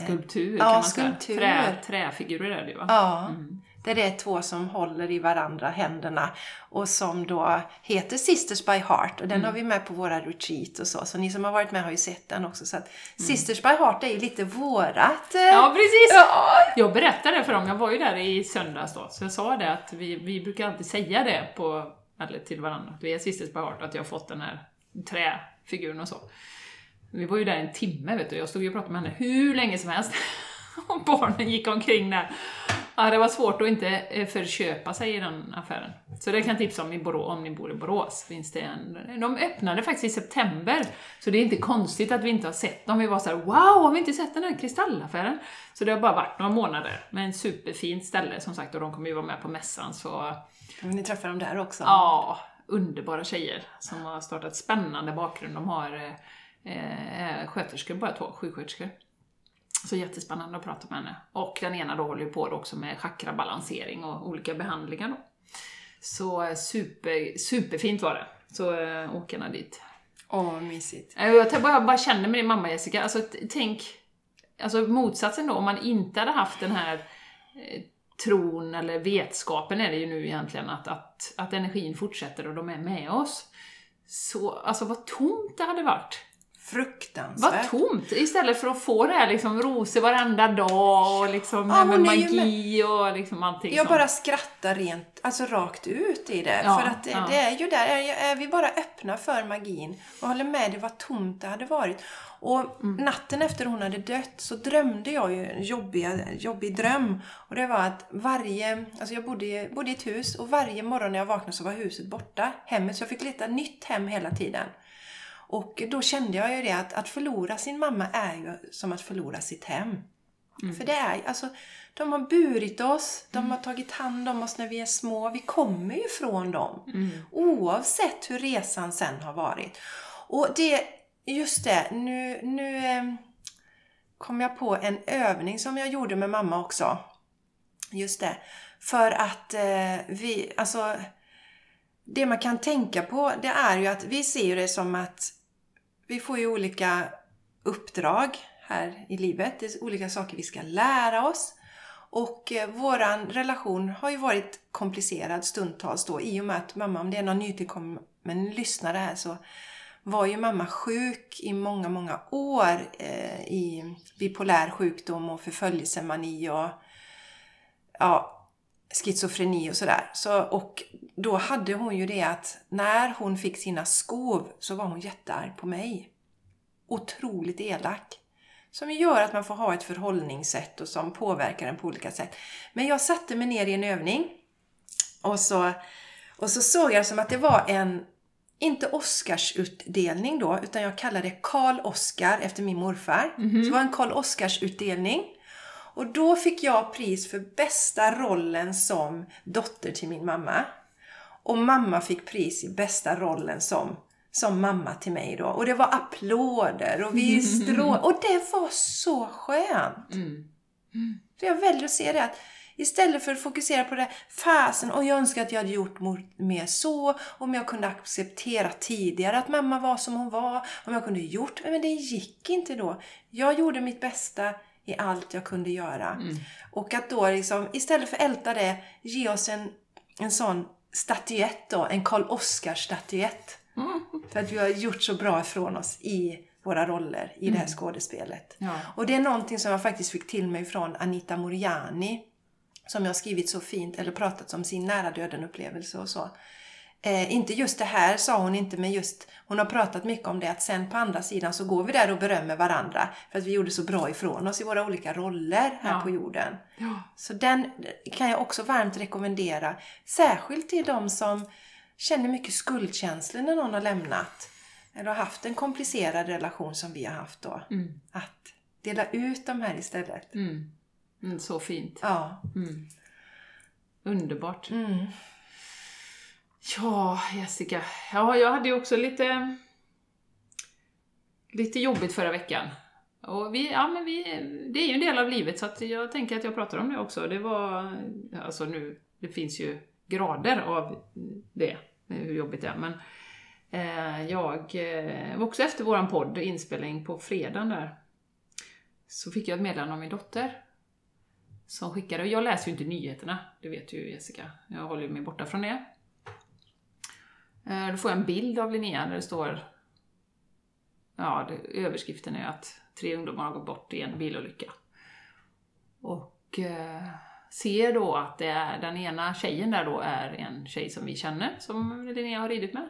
Skulptur Ja, kan man skulptur. säga. Trä, träfigurer är det ju va? ja. Mm. Där det är två som håller i varandra händerna. Och som då heter Sisters by Heart. Och den Mm. har vi med på våra retreat och så. Så ni som har varit med har ju sett den också. Så att Mm. Sisters by Heart är ju lite vårat... Eh, Ja, precis! ja, Jag berättade för dem, jag var ju där i söndags då, så jag sa det att vi, vi brukar alltid säga det på, eller till varandra, att vi är sisters by heart, att jag har fått den här träfiguren och så. Vi var ju där en timme vet du, jag stod ju och pratade med henne hur länge som helst. Och barnen gick omkring där. Ja, det var svårt att inte eh, förköpa sig i den affären. Så det kan jag tipsa om i Borå, om ni bor i Borås. Finns det en, de öppnade faktiskt i september, så det är inte konstigt att vi inte har sett dem. Vi var så här: wow, har vi inte sett den här kristallaffären? Så det har bara varit några månader. Men superfint ställe som sagt, och de kommer ju vara med på mässan så Ni träffar dem där också? Ja, underbara tjejer som har startat spännande bakgrund. De har eh, eh, sköterskor båda två, sjuksköterskor. Så jättespännande att prata med henne. Och den ena då håller ju på också med chakrabalansering och olika behandlingar då. Så eh, super, superfint var det. Så äh, åk gärna dit. Åh, mysigt. Eh, Jag bara, bara känner med din mamma Jessica, alltså tänk, alltså motsatsen då, om man inte hade haft den här eh, tron eller vetskapen är det ju nu egentligen att, att, att energin fortsätter och de är med oss. Så, alltså vad tomt det hade varit. Fruktansvärt. Vad tomt! Istället för att få det här liksom rosor varenda dag och liksom Ja, med magi och liksom allting Jag sånt. bara skrattar rent, alltså rakt ut i det. Ja, för att det, ja. det är ju där, är, vi bara öppna för magin och håller med dig vad tomt det hade varit. Och Mm. natten efter hon hade dött så drömde jag ju en jobbig, jobbig dröm. Och det var att varje, alltså jag bodde, bodde i ett hus och varje morgon när jag vaknade så var huset borta, hemmet. Så jag fick leta nytt hem hela tiden. Och då kände jag ju det att, att förlora sin mamma är ju som att förlora sitt hem. För det är alltså, de har burit oss, de har tagit hand om oss när vi är små. Vi kommer ju från dem. Oavsett hur resan sen har varit. Och det, just det, nu, nu eh, kom jag på en övning som jag gjorde med mamma också. Just det. För att eh, vi, alltså det man kan tänka på det är ju att vi ser ju det som att vi får ju olika uppdrag här i livet. Det är olika saker vi ska lära oss. Och eh, våran relation har ju varit komplicerad stundtals då i och med att mamma, om det är någon nytillkommen lyssnare här så var ju mamma sjuk i många, många år eh, i bipolär sjukdom och förföljelsemani och ja, schizofreni och sådär. Så, och då hade hon ju det att när hon fick sina skov så var hon jättearg på mig. Otroligt elak. Som gör att man får ha ett förhållningssätt och som påverkar en på olika sätt. Men jag satte mig ner i en övning och så, och så såg jag som att det var en, inte Oscarsutdelning då, utan jag kallade det Karl Oskar efter min morfar. Så det var en Karl Oskars-utdelning. Och då fick jag pris för bästa rollen som dotter till min mamma. Och mamma fick pris i bästa rollen som, som mamma till mig då. Och det var applåder och vi strå... Och det var så skönt! Mm. Så jag väljer att se det att istället för att fokusera på det, fasen, och jag önskar att jag hade gjort mer så, om jag kunde acceptera tidigare att mamma var som hon var, om jag kunde gjort, men det gick inte då. Jag gjorde mitt bästa i allt jag kunde göra. Och att då liksom, istället för älta det, ge oss en, en sån statyett då, en Karl Oskar-statyett. För att vi har gjort så bra ifrån oss i våra roller i det här skådespelet. Ja. Och det är någonting som jag faktiskt fick till mig från Anita Moriani. Som jag skrivit så fint, eller pratat om sin nära döden upplevelse och så. Eh, inte just det här sa hon inte, men just hon har pratat mycket om det att sen på andra sidan så går vi där och berömmer varandra för att vi gjorde så bra ifrån oss i våra olika roller här Ja. på jorden. Ja. Så den kan jag också varmt rekommendera. Särskilt till de som känner mycket skuldkänslor när någon har lämnat. Eller har haft en komplicerad relation som vi har haft då. Mm. Att dela ut de här istället. Mm. Mm, så fint. Ja. Mm. Underbart. Ja, Jessica. Ja, jag hade ju också lite, lite jobbigt förra veckan. Och vi, ja, men vi, det är ju en del av livet så att jag tänker att jag pratar om det också. Det var, alltså nu, det finns ju grader av det, hur jobbigt det är. Men eh, jag eh, var också efter våran podd, inspelning på fredagen där, så fick jag ett meddelande av min dotter. Som skickade, och jag läser ju inte nyheterna, det vet ju Jessica. Jag håller mig borta från det. Eh, då får jag en bild av Linnea där det står Ja, det, överskriften är att tre ungdomar har gått bort i en bilolycka. Och eh, ser då att det är, den ena tjejen där då är en tjej som vi känner, som Linnea har ridit med.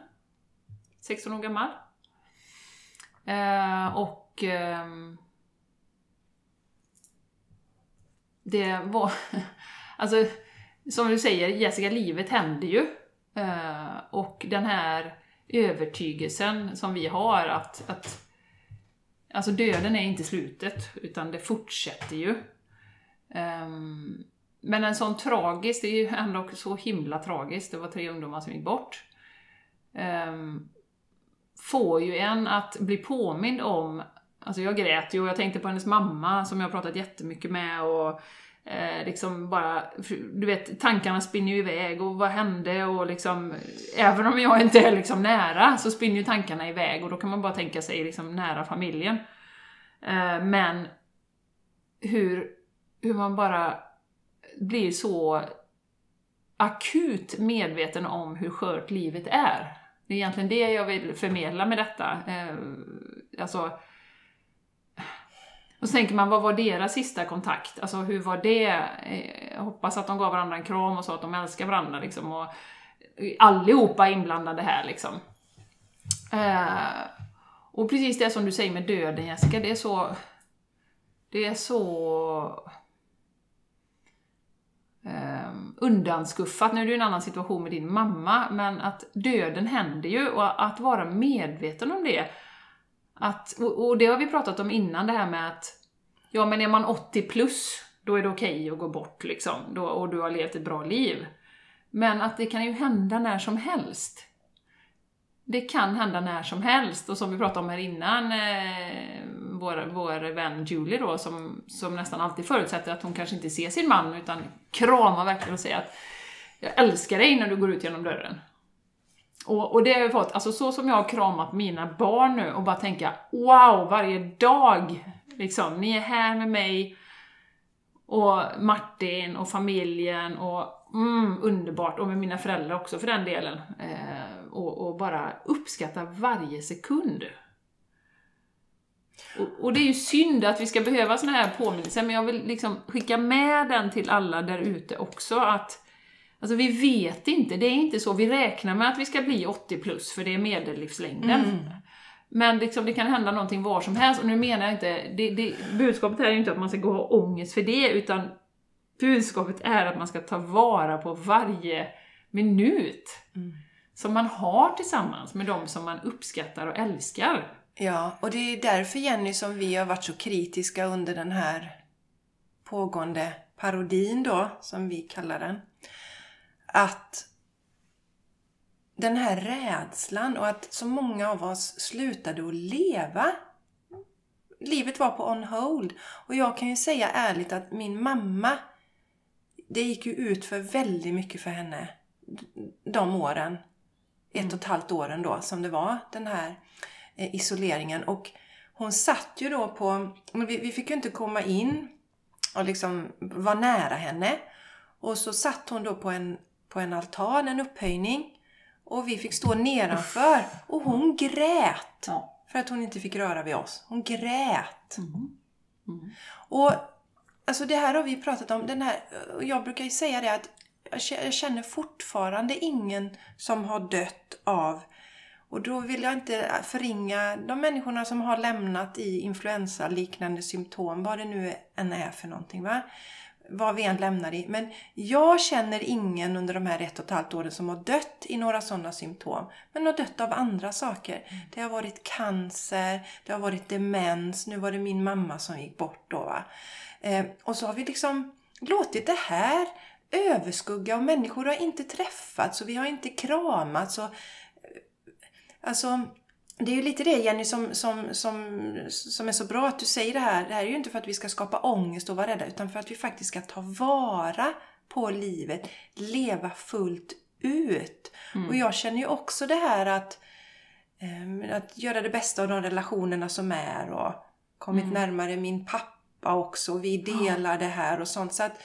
16 år gammal. Eh, och eh, det var, alltså som du säger Jessica, livet händer ju. Eh, och den här övertygelsen som vi har att, att alltså döden är inte slutet, utan det fortsätter ju. Eh, men en sån tragisk, det är ju ändå så himla tragiskt, det var tre ungdomar som gick bort. Eh, får ju en att bli påmind om, alltså jag grät ju och jag tänkte på hennes mamma som jag pratat jättemycket med och eh, liksom bara, du vet, tankarna spinner ju iväg och vad hände och liksom, även om jag inte är liksom nära så spinner ju tankarna iväg och då kan man bara tänka sig liksom nära familjen. Eh, men hur, hur man bara blir så akut medveten om hur skört livet är. Det är egentligen det jag vill förmedla med detta. Eh, alltså, och så tänker man, vad var deras sista kontakt? Alltså hur var det? Jag hoppas att de gav varandra en kram och sa att de älskar varandra liksom. Och allihopa inblandade här liksom. Eh, och precis det som du säger med döden Jessica, det är så... Det är så... Eh, undanskuffat. Nu är det ju en annan situation med din mamma, men att döden händer ju och att vara medveten om det. Att, och, och det har vi pratat om innan, det här med att ja, men är man 80 plus, då är det okej okay att gå bort liksom, då, och du har levt ett bra liv. Men att det kan ju hända när som helst. Det kan hända när som helst, och som vi pratade om här innan, eh, vår, vår vän Julie då, som, som nästan alltid förutsätter att hon kanske inte ser sin man, utan kramar verkligen och säger att jag älskar dig när du går ut genom dörren. Och, och det har jag fått, alltså så som jag har kramat mina barn nu och bara tänka wow, varje dag! Liksom, ni är här med mig, och Martin och familjen och mm, underbart, och med mina föräldrar också för den delen. Eh, och, och, bara uppskatta varje sekund. Och, och, det är ju synd att vi ska behöva såna här påminnelser, men jag vill liksom skicka med den till alla där ute också att Alltså vi vet inte, det är inte så. Vi räknar med att vi ska bli 80 plus, för det är medellivslängden. Mm. Men liksom, det kan hända någonting var som helst, och nu menar jag inte, det, det, budskapet här är ju inte att man ska gå och ha ångest för det, utan budskapet är att man ska ta vara på varje minut mm. som man har tillsammans med de som man uppskattar och älskar. Ja, och det är därför Jenny som vi har varit så kritiska under den här pågående parodin då, som vi kallar den. Att den här rädslan och att så många av oss slutade att leva. Livet var på on hold. Och jag kan ju säga ärligt att min mamma, det gick ju ut för väldigt mycket för henne de åren. Ett och ett halvt åren då som det var den här eh, isoleringen. Och hon satt ju då på, vi, fick ju inte komma in och liksom vara nära henne. Och så satt hon då på en, på en altan, en upphöjning. Och vi fick stå nedanför. Och hon grät. Ja. För att hon inte fick röra vid oss. Hon grät. Mm. Mm. Och alltså det här har vi pratat om. Den här, jag brukar ju säga det att jag känner fortfarande ingen som har dött av och då vill jag inte förringa de människorna som har lämnat i influensaliknande symptom, vad det nu än är för någonting. Va? Vad vi än lämnar i. Men jag känner ingen under de här ett och ett halvt åren som har dött i några sådana symptom. Men har dött av andra saker. Mm. Det har varit cancer, det har varit demens, nu var det min mamma som gick bort då. Va? Eh, och så har vi liksom låtit det här överskugga och människor har inte träffats och vi har inte kramats. Och, eh, alltså, det är ju lite det Jenny som, som, som, som är så bra att du säger det här. Det här är ju inte för att vi ska skapa ångest och vara rädda utan för att vi faktiskt ska ta vara på livet. Leva fullt ut. Mm. Och jag känner ju också det här att, um, att göra det bästa av de relationerna som är och kommit mm. närmare min pappa också. Vi delar det här och sånt. Så att,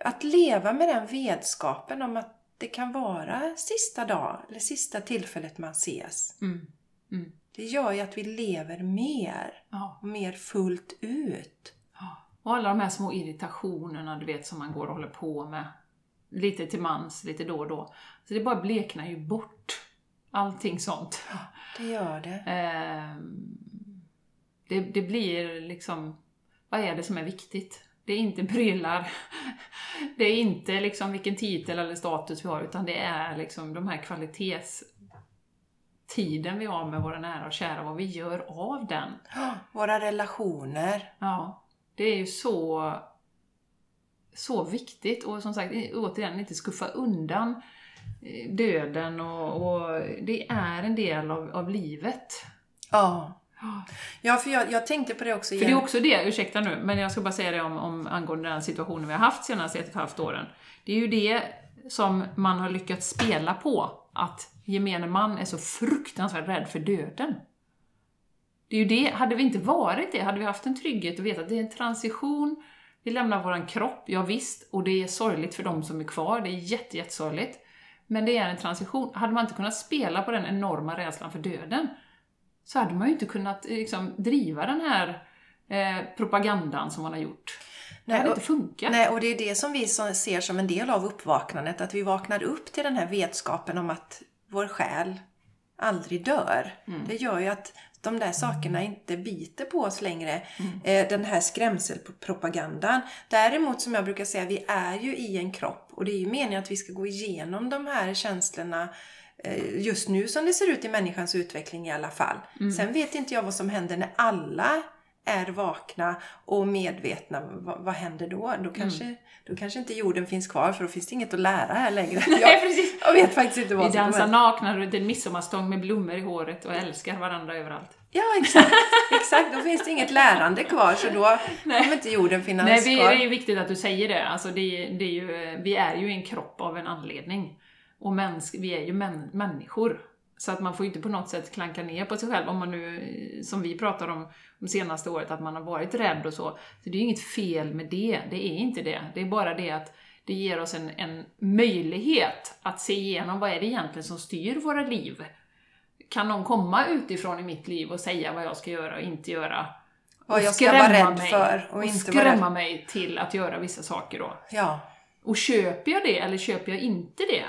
att leva med den vetskapen om att det kan vara sista dag eller sista tillfället man ses. Mm. Mm. Det gör ju att vi lever mer. Ja. Mer fullt ut. Ja. Och alla de här små irritationerna du vet som man går och håller på med. Lite till mans, lite då och då. Så det bara bleknar ju bort. Allting sånt. Ja, det gör det. Eh, det. Det blir liksom, vad är det som är viktigt? Det är inte prylar, det är inte liksom vilken titel eller status vi har, utan det är liksom de här kvalitets tiden vi har med våra nära och kära, vad vi gör av den. Våra relationer. Ja, det är ju så, så viktigt och som sagt, återigen, inte skuffa undan eh, döden och, och det är en del av, av livet. Ja. Ja, för jag, jag tänkte på det också igen. För det är också det, ursäkta nu, men jag ska bara säga det om, om angående den situationen vi har haft senaste ett och ett halvt åren. Det är ju det som man har lyckats spela på, att gemene man är så fruktansvärt rädd för döden. Det är ju det, hade vi inte varit det, hade vi haft en trygghet och vetat att det är en transition, vi lämnar våran kropp, ja visst, och det är sorgligt för de som är kvar, det är jättejättesorgligt. Men det är en transition. Hade man inte kunnat spela på den enorma rädslan för döden, så hade man ju inte kunnat eh, liksom, driva den här eh, propagandan som man har gjort. Det hade inte funkat. Nej, och det är det som vi ser som en del av uppvaknandet, att vi vaknar upp till den här vetskapen om att vår själ aldrig dör. Det gör ju att de där sakerna inte biter på oss längre. Eh, den här skrämselpropagandan. Däremot som jag brukar säga, vi är ju i en kropp och det är ju meningen att vi ska gå igenom de här känslorna eh, just nu som det ser ut i människans utveckling i alla fall. Sen vet inte jag vad som händer när alla är vakna och medvetna. Vad, vad händer då? Då kanske, då kanske inte jorden finns kvar för då finns det inget att lära här längre. Nej, Jag, precis. jag vet faktiskt inte vad Vi som dansar kommer. nakna runt en midsommarstång med blommor i håret och älskar varandra överallt. Ja, exakt. exakt. Då finns det inget lärande kvar så då kommer inte jorden finnas Nej, vi, det kvar. är ju viktigt att du säger det. Alltså det, det är ju, vi är ju en kropp av en anledning. Och mäns, vi är ju män, människor. Så att man får ju inte på något sätt klanka ner på sig själv om man nu, som vi pratar om de senaste året, att man har varit rädd och så. Så det är ju inget fel med det, det är inte det. Det är bara det att det ger oss en, en möjlighet att se igenom vad är det egentligen som styr våra liv. Kan någon komma utifrån i mitt liv och säga vad jag ska göra och inte göra? Vad jag ska vara rädd mig, för och och inte vara skrämma rädd. mig till att göra vissa saker då. Ja. Och köper jag det eller köper jag inte det?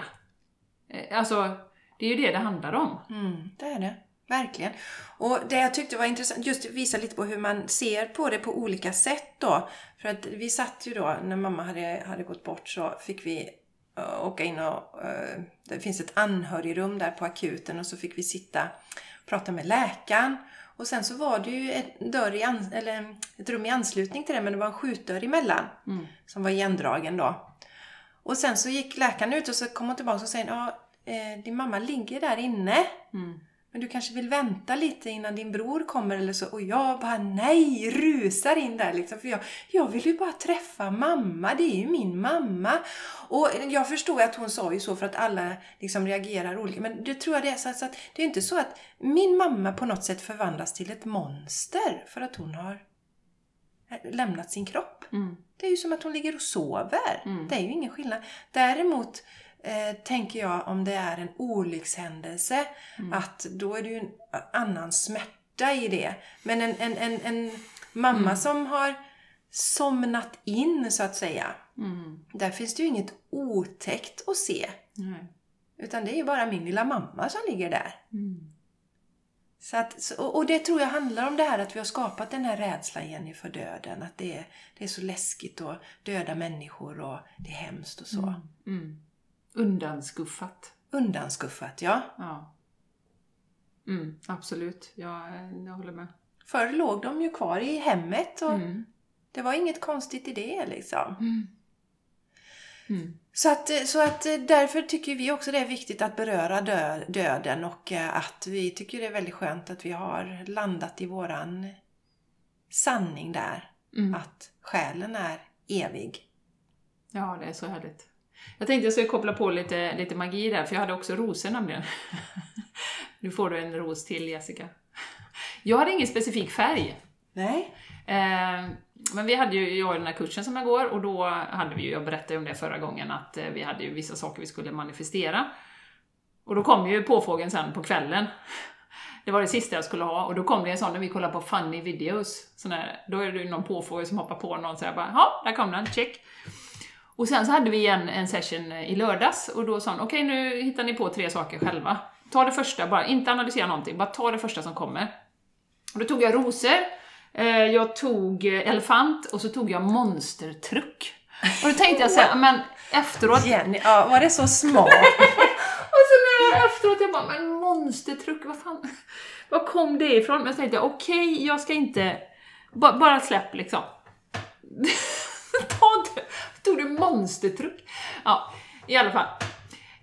Eh, Alltså, det är ju det det handlar om. Mm, det är det. Verkligen. Och det jag tyckte var intressant, just visa lite på hur man ser på det på olika sätt då. För att vi satt ju då, när mamma hade, hade gått bort så fick vi uh, åka in och... Uh, det finns ett anhörigrum där på akuten och så fick vi sitta och prata med läkaren. Och sen så var det ju ett, dörr i ans- eller ett rum i anslutning till det men det var en skjutdörr emellan. Som var igendragen då. Och sen så gick läkaren ut och så kom hon tillbaka och sa ja, eh, din mamma ligger där inne. Men du kanske vill vänta lite innan din bror kommer eller så. Och jag bara nej, rusar in där liksom. För jag, jag vill ju bara träffa mamma. Det är ju min mamma. Och jag förstår att hon sa ju så för att alla liksom reagerar olika. Men det tror jag det är så att, så att det är inte så att min mamma på något sätt förvandlas till ett monster för att hon har lämnat sin kropp. Mm. Det är ju som att hon ligger och sover. Det är ju ingen skillnad. Däremot eh, tänker jag om det är en olyckshändelse att då är det ju en annan smärta i det. Men en, en, en, en mamma som har somnat in så att säga. Mm. Där finns det ju inget otäckt att se. Utan det är ju bara min lilla mamma som ligger där. Mm. Så att, och det tror jag handlar om det här att vi har skapat den här rädslan Jenny för döden. Att det är, det är så läskigt att döda människor och det är hemskt och så. Mm. Undanskuffat. Undanskuffat, ja. Ja. Mm, absolut, jag, jag håller med. Förr låg de ju kvar i hemmet och Mm. det var inget konstigt i det liksom. Mm. Mm. Så att, så att eh, därför tycker vi också det är viktigt att beröra dö, döden och eh, att vi tycker det är väldigt skönt att vi har landat i våran sanning där. Mm. Att själen är evig. Ja, det är så härligt. Jag tänkte jag skulle koppla på lite, lite magi där, för jag hade också rosor nämligen. nu får du en ros till Jessica. Jag hade ingen specifik färg. Nej? Eh, men vi hade ju, jag den här kursen som jag går, och då hade vi ju, jag berättade om det förra gången, att eh, vi hade ju vissa saker vi skulle manifestera. Och då kom ju påfågeln sen på kvällen. Det var det sista jag skulle ha, och då kom det en sån när vi kollade på funny videos. Sån här, då är det ju någon påfågel som hoppar på någon så jag bara ja, där kom den, check. Och sen så hade vi en, en session i lördags, och då sa hon okej nu hittar ni på tre saker själva. Ta det första bara, inte analysera någonting, bara ta det första som kommer. Och då tog jag rosor, eh, jag tog eh, elefant och så tog jag monstertruck. Och då tänkte jag såhär, men efteråt... Jenny, ja, var det så smart? Och så när jag efteråt, jag bara, men monstertruck, vad fan, var kom det ifrån? Men så tänkte jag, okej, jag ska inte, ba, bara släpp liksom. Ta Stod du monstertruck? Ja, i alla fall.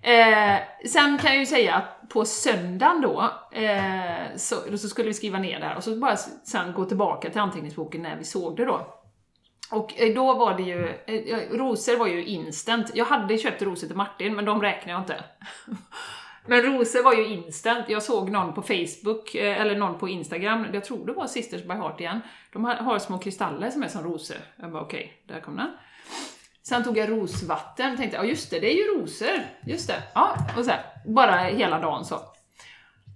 Eh, sen kan jag ju säga att på söndagen då, eh, så, så skulle vi skriva ner det här och så bara sen gå tillbaka till anteckningsboken när vi såg det då. Och eh, då var det ju, eh, eh, rosor var ju instant. Jag hade köpt rosor till Martin, men de räknar jag inte. Men rosor var ju instant. Jag såg någon på Facebook, eh, eller någon på Instagram, jag tror det var Sisters by Heart igen. De har, har små kristaller som är som rosor. Jag bara okej, där kom den. Sen tog jag rosvatten och tänkte, ja just det, det är ju rosor. Just det. Ja, och så här, bara hela dagen så.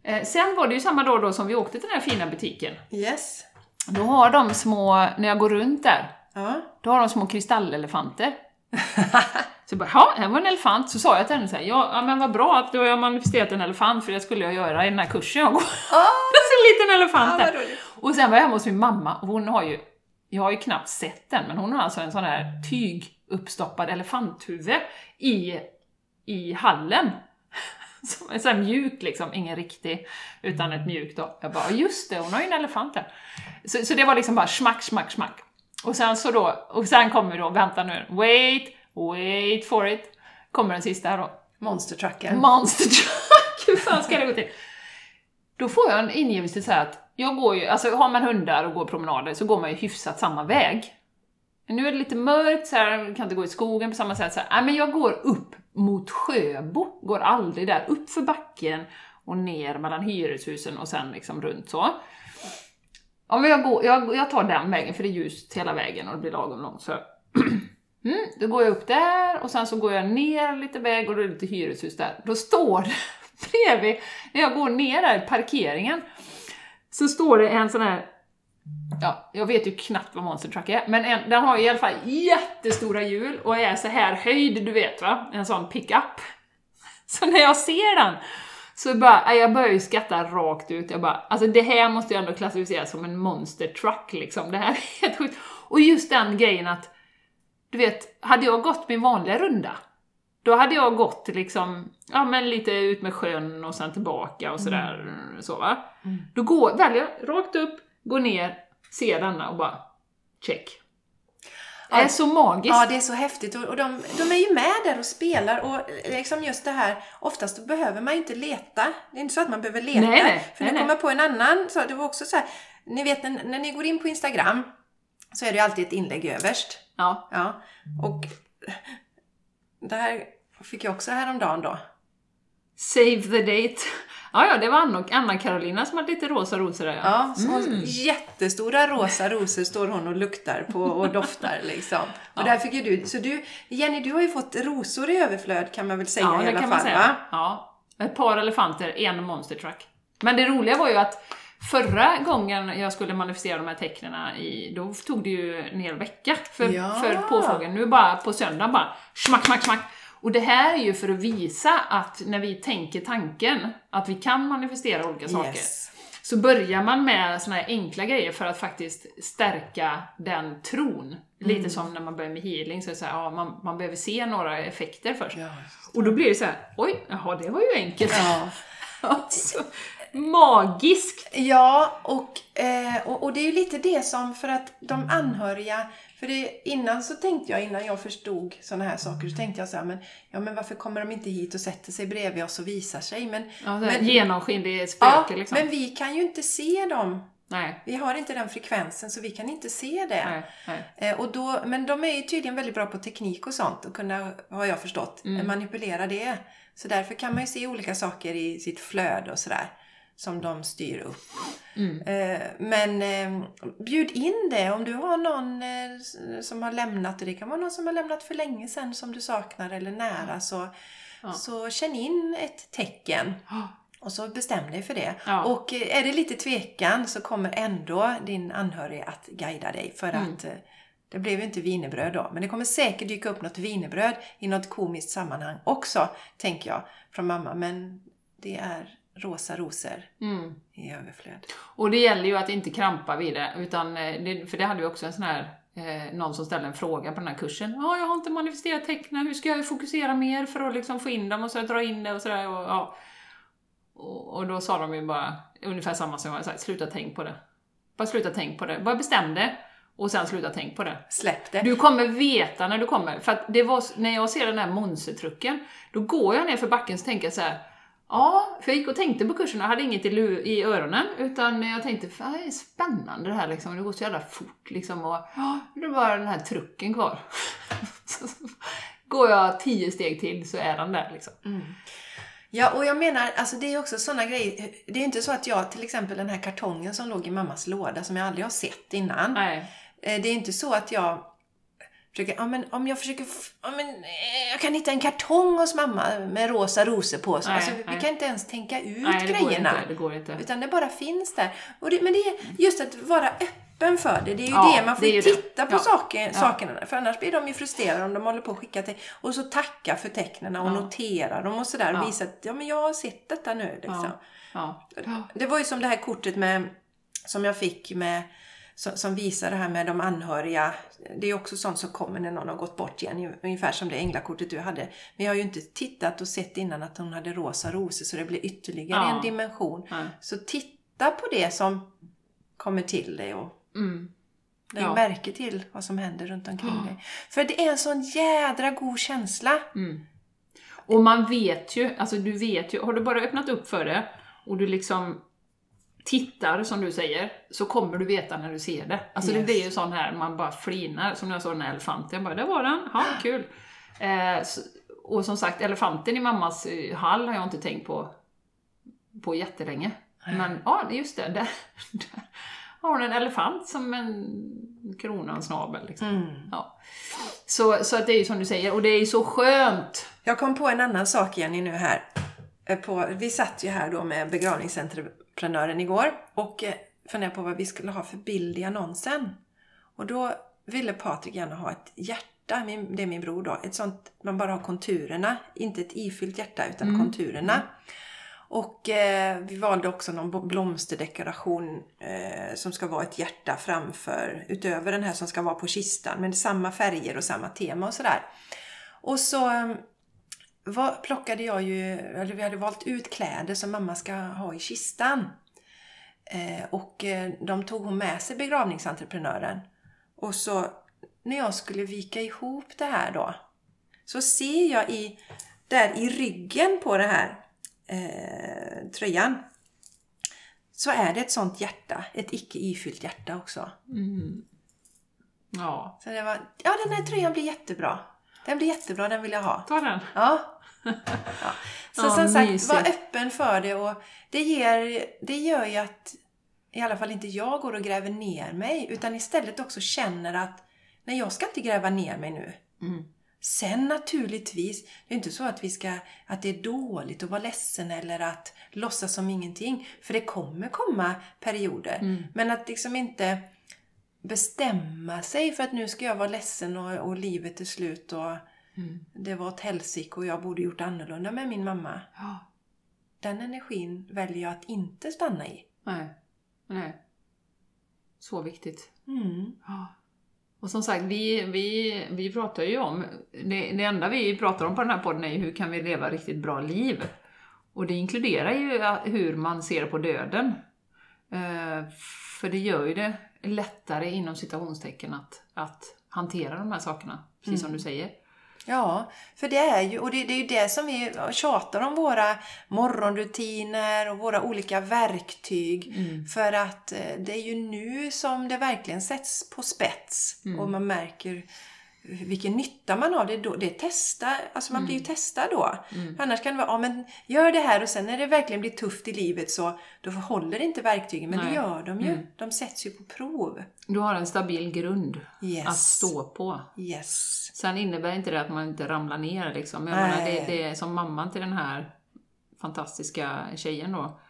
Eh, sen var det ju samma dag då som vi åkte till den här fina butiken. Yes. Då har de små, när jag går runt där, Ja. då har de små kristallelefanter. Så jag bara, ja, här var en elefant. Så sa jag till henne så här, ja, ja men vad bra att du har manifesterat en elefant, för det skulle jag göra i den här kursen jag går. Ah, en liten elefant där. Och sen var jag hemma hos min mamma, och hon har ju, jag har ju knappt sett den, men hon har alltså en sån här tyguppstoppad elefanthuvud i, i hallen. Som är så mjuk liksom, ingen riktig, utan ett mjukt då. Jag bara, just det, hon har ju en elefant där. Så, så det var liksom bara smack, smack, smack. Och sen så då, och sen kommer då, vänta nu, wait, wait for it, kommer den sista här då. Monstertrucken. Monster truck! Hur fan ska det gå till? Då får jag en ingivelse så att jag går ju, alltså har man hundar och går promenader så går man ju hyfsat samma väg. Men nu är det lite mörkt, så här, kan inte gå i skogen på samma sätt. Så här, nej, men jag går upp mot Sjöbo, går aldrig där, upp för backen och ner mellan hyreshusen och sen liksom runt så. Ja, men jag, går, jag, jag tar den vägen för det är ljust hela vägen och det blir lagom långt. Så. Mm, då går jag upp där och sen så går jag ner lite väg och då är det lite hyreshus där. Då står det bredvid, när jag går ner där i parkeringen, så står det en sån här Ja, jag vet ju knappt vad Monster Truck är, men en, den har i alla fall jättestora hjul och är så här höjd, du vet va? En sån pickup. Så när jag ser den, så bara, nej, jag börjar ju skratta rakt ut. Jag bara, alltså det här måste jag ändå klassificeras som en Monster Truck liksom. Det här är helt sjukt. Och just den grejen att, du vet, hade jag gått min vanliga runda, då hade jag gått liksom, ja men lite ut med sjön och sen tillbaka och sådär, så va. Då går, väljer jag rakt upp, går ner, ser denna och bara, check. Det är Ja. så magiskt. Ja, det är så häftigt och, de, de är ju med där och spelar och liksom just det här, oftast behöver man ju inte leta. Det är inte så att man behöver leta. Nej, nej, för nej, nu kommer jag på en annan, så det var också så här, ni vet när, när ni går in på Instagram så är det ju alltid ett inlägg överst. Ja. Ja, och det här fick jag också häromdagen då. Save the date. Ja, ja, det var Anna, Anna Carolina som hade lite rosa rosor där Ja, så Mm. jättestora rosa rosor står hon och luktar på och doftar liksom. Och där fick ju du, så du, Jenny du har ju fått rosor i överflöd kan man väl säga Ja, i alla kan fall man säga. va? Ja. Ett par elefanter, en monster truck. Men det roliga var ju att förra gången jag skulle manifestera de här tecknena, i, då tog det ju en hel vecka för, Ja. för påfågeln. Nu bara på söndagen bara smack, smack, smack. Och det här är ju för att visa att när vi tänker tanken, att vi kan manifestera olika saker. Yes. Så börjar man med såna här enkla grejer för att faktiskt stärka den tron. Lite som när man börjar med healing, så är det så här, ja, man, man behöver se några effekter först. Ja. Och då blir det så här, oj, jaha, det var ju enkelt. Ja. Alltså, magiskt! Ja, och, eh, och, och det är ju lite det som för att de anhöriga, för det, innan så tänkte jag, innan jag förstod sådana här saker, så tänkte jag så här, men, ja, men varför kommer de inte hit och sätter sig bredvid oss och visar sig? Men, Ja, men, genomskinlig spöke ja, liksom. men vi kan ju inte se dem. Nej, Vi har inte den frekvensen så vi kan inte se det. nej, nej. Eh, och då, men de är ju tydligen väldigt bra på teknik och sånt och kunna, har jag förstått, Mm. manipulera det. Så därför kan man ju se olika saker i sitt flöde och sådär som de styr upp. Mm. Eh, men eh, bjud in det om du har någon eh, som har lämnat och det kan vara någon som har lämnat för länge sedan som du saknar eller nära så, Ja. så känn in ett tecken. Och så bestäm dig för det. Ja. Och är det lite tvekan så kommer ändå din anhörig att guida dig. För Mm. att det blev ju inte vinerbröd då. Men det kommer säkert dyka upp något vinerbröd i något komiskt sammanhang också, tänker jag, från mamma. Men det är rosa rosor Mm. i överflöd. Och det gäller ju att inte krampa vid det, utan, eh, det, för det hade vi också en sån här, eh, någon som ställde en fråga på den här kursen. Ja, jag har inte manifesterat tecknen, hur ska jag fokusera mer för att liksom få in dem och så dra in det och sådär. Och, ja. och, och då sa de ju bara ungefär samma som jag har sagt, sluta tänk på det. Bara sluta tänk på det. Bara bestäm det och sen sluta tänk på det. Släpp det. Du kommer veta när du kommer, för att det var, när jag ser den här monstertrucken, då går jag ner för backen så tänker så här. Ja, för jag gick och tänkte på kursen och hade inget i, i öronen, utan jag tänkte, fan det är spännande det här liksom, det går så jävla fort liksom och ja, det är bara den här trucken kvar. så, går jag tio steg till så är den där liksom. Ja, och jag menar, alltså det är också sådana grejer. Det är inte så att jag, till exempel den här kartongen som låg i mammas låda som jag aldrig har sett innan. Nej. Eh, Det är inte så att jag försöker, ja, men om jag försöker, ja, men, eh, jag kan hitta en kartong hos mamma med rosa rosor på. Så, Nej, alltså, vi nej. kan inte ens tänka ut Nej, det går grejerna. inte. Det går inte. Utan det bara finns där. Och det, men det är just att vara öppen för det. Det är ju Ja, det, man får ju ju det. titta på Ja. saker, sakerna. För annars blir de ju frustrerade om de håller på att skicka till och så tacka för tecknen och notera dem och sådär. Och visa att ja, men jag har sett detta nu. Liksom. Det var ju som det här kortet med, som jag fick med som, visar det här med de anhöriga. Det är också sånt som kommer när någon har gått bort igen. Ungefär som det änglakortet du hade. Men jag har ju inte tittat och sett innan att hon hade rosa rosor så det blir ytterligare Ja. en dimension. Nej. Så titta på det som kommer till dig och Mm. lägg Ja. märke till vad som händer runt omkring dig. För det är en sån jädra god känsla. Mm. Och man vet ju, alltså du vet ju, har du bara öppnat upp för det och du liksom tittar som du säger, så kommer du veta när du ser det. Alltså det Yes. blir ju sån här, man bara flinar, som när jag såg den här elefanten, jag bara, där var den, ja kul. Eh, så, och som sagt, elefanten i mammas eh, hall har jag inte tänkt på på jättelänge. Men ja, det är just det, där, där har hon en elefant som en krona och snabel. Liksom. Mm. Ja. Så, så att det är ju som du säger, och det är ju så skönt. Jag kom på en annan sak Jenny nu här. Eh, På, vi satt ju här då med begravningsentreprenören igår och eh, funderade på vad vi skulle ha för bild i annonsen. Och då ville Patrik gärna ha ett hjärta, min, det är min bror då. Ett sånt, man bara har konturerna, inte ett ifyllt hjärta utan konturerna. Och eh, vi valde också någon blomsterdekoration eh, som ska vara ett hjärta framför, utöver den här som ska vara på kistan, med samma färger och samma tema och sådär. Och så var, plockade jag ju, eller vi hade valt ut kläder som mamma ska ha i kistan. Eh, och eh, de tog hon med sig, begravningsentreprenören. Och så när jag skulle vika ihop det här då, så ser jag i, där i ryggen på det här eh, tröjan, så är det ett sånt hjärta, ett icke ifyllt hjärta också. Ja, Så det var, ja den här tröjan blir jättebra. Den blir jättebra, den vill jag ha. ta den. Ja. ja. Så Ja, som sagt, mysigt. var öppen för det och det, ger, det gör ju att i alla fall inte jag går och gräver ner mig utan istället också känner att nej, jag ska inte gräva ner mig nu. Mm. Sen naturligtvis, det är inte så att vi ska, att det är dåligt att vara ledsen eller att låtsas som ingenting. För det kommer komma perioder. Mm. Men att liksom inte bestämma sig för att nu ska jag vara ledsen och, och livet är slut och Mm. det var ett helsike och jag borde gjort annorlunda med min mamma. Ja, Den energin väljer jag att inte stanna i. nej, nej. Så viktigt. Mm. Ja. Och som sagt, vi, vi, vi pratar ju om, det, det enda vi pratar om på den här podden är ju hur kan vi leva riktigt bra liv? Och det inkluderar ju hur man ser på döden. Eh, för det gör ju det lättare inom citationstecken att, att hantera de här sakerna, precis som du säger. Ja, för det är ju, och det, det är ju det som vi tjatar om våra morgonrutiner och våra olika verktyg. För att eh, det är ju nu som det verkligen sätts på spets och man märker vilken nytta man har. Det, då, det testa, alltså man blir ju testad då. För annars kan det vara, ja men gör det här och sen när det verkligen blir tufft i livet så då håller inte verktygen. Men det Nej. gör de ju. De sätts ju på prov. Du har en stabil grund Yes. att stå på. Yes. Sen innebär inte det att man inte ramlar ner liksom. Jag menar, det, det är som mamman till den här fantastiska tjejen då.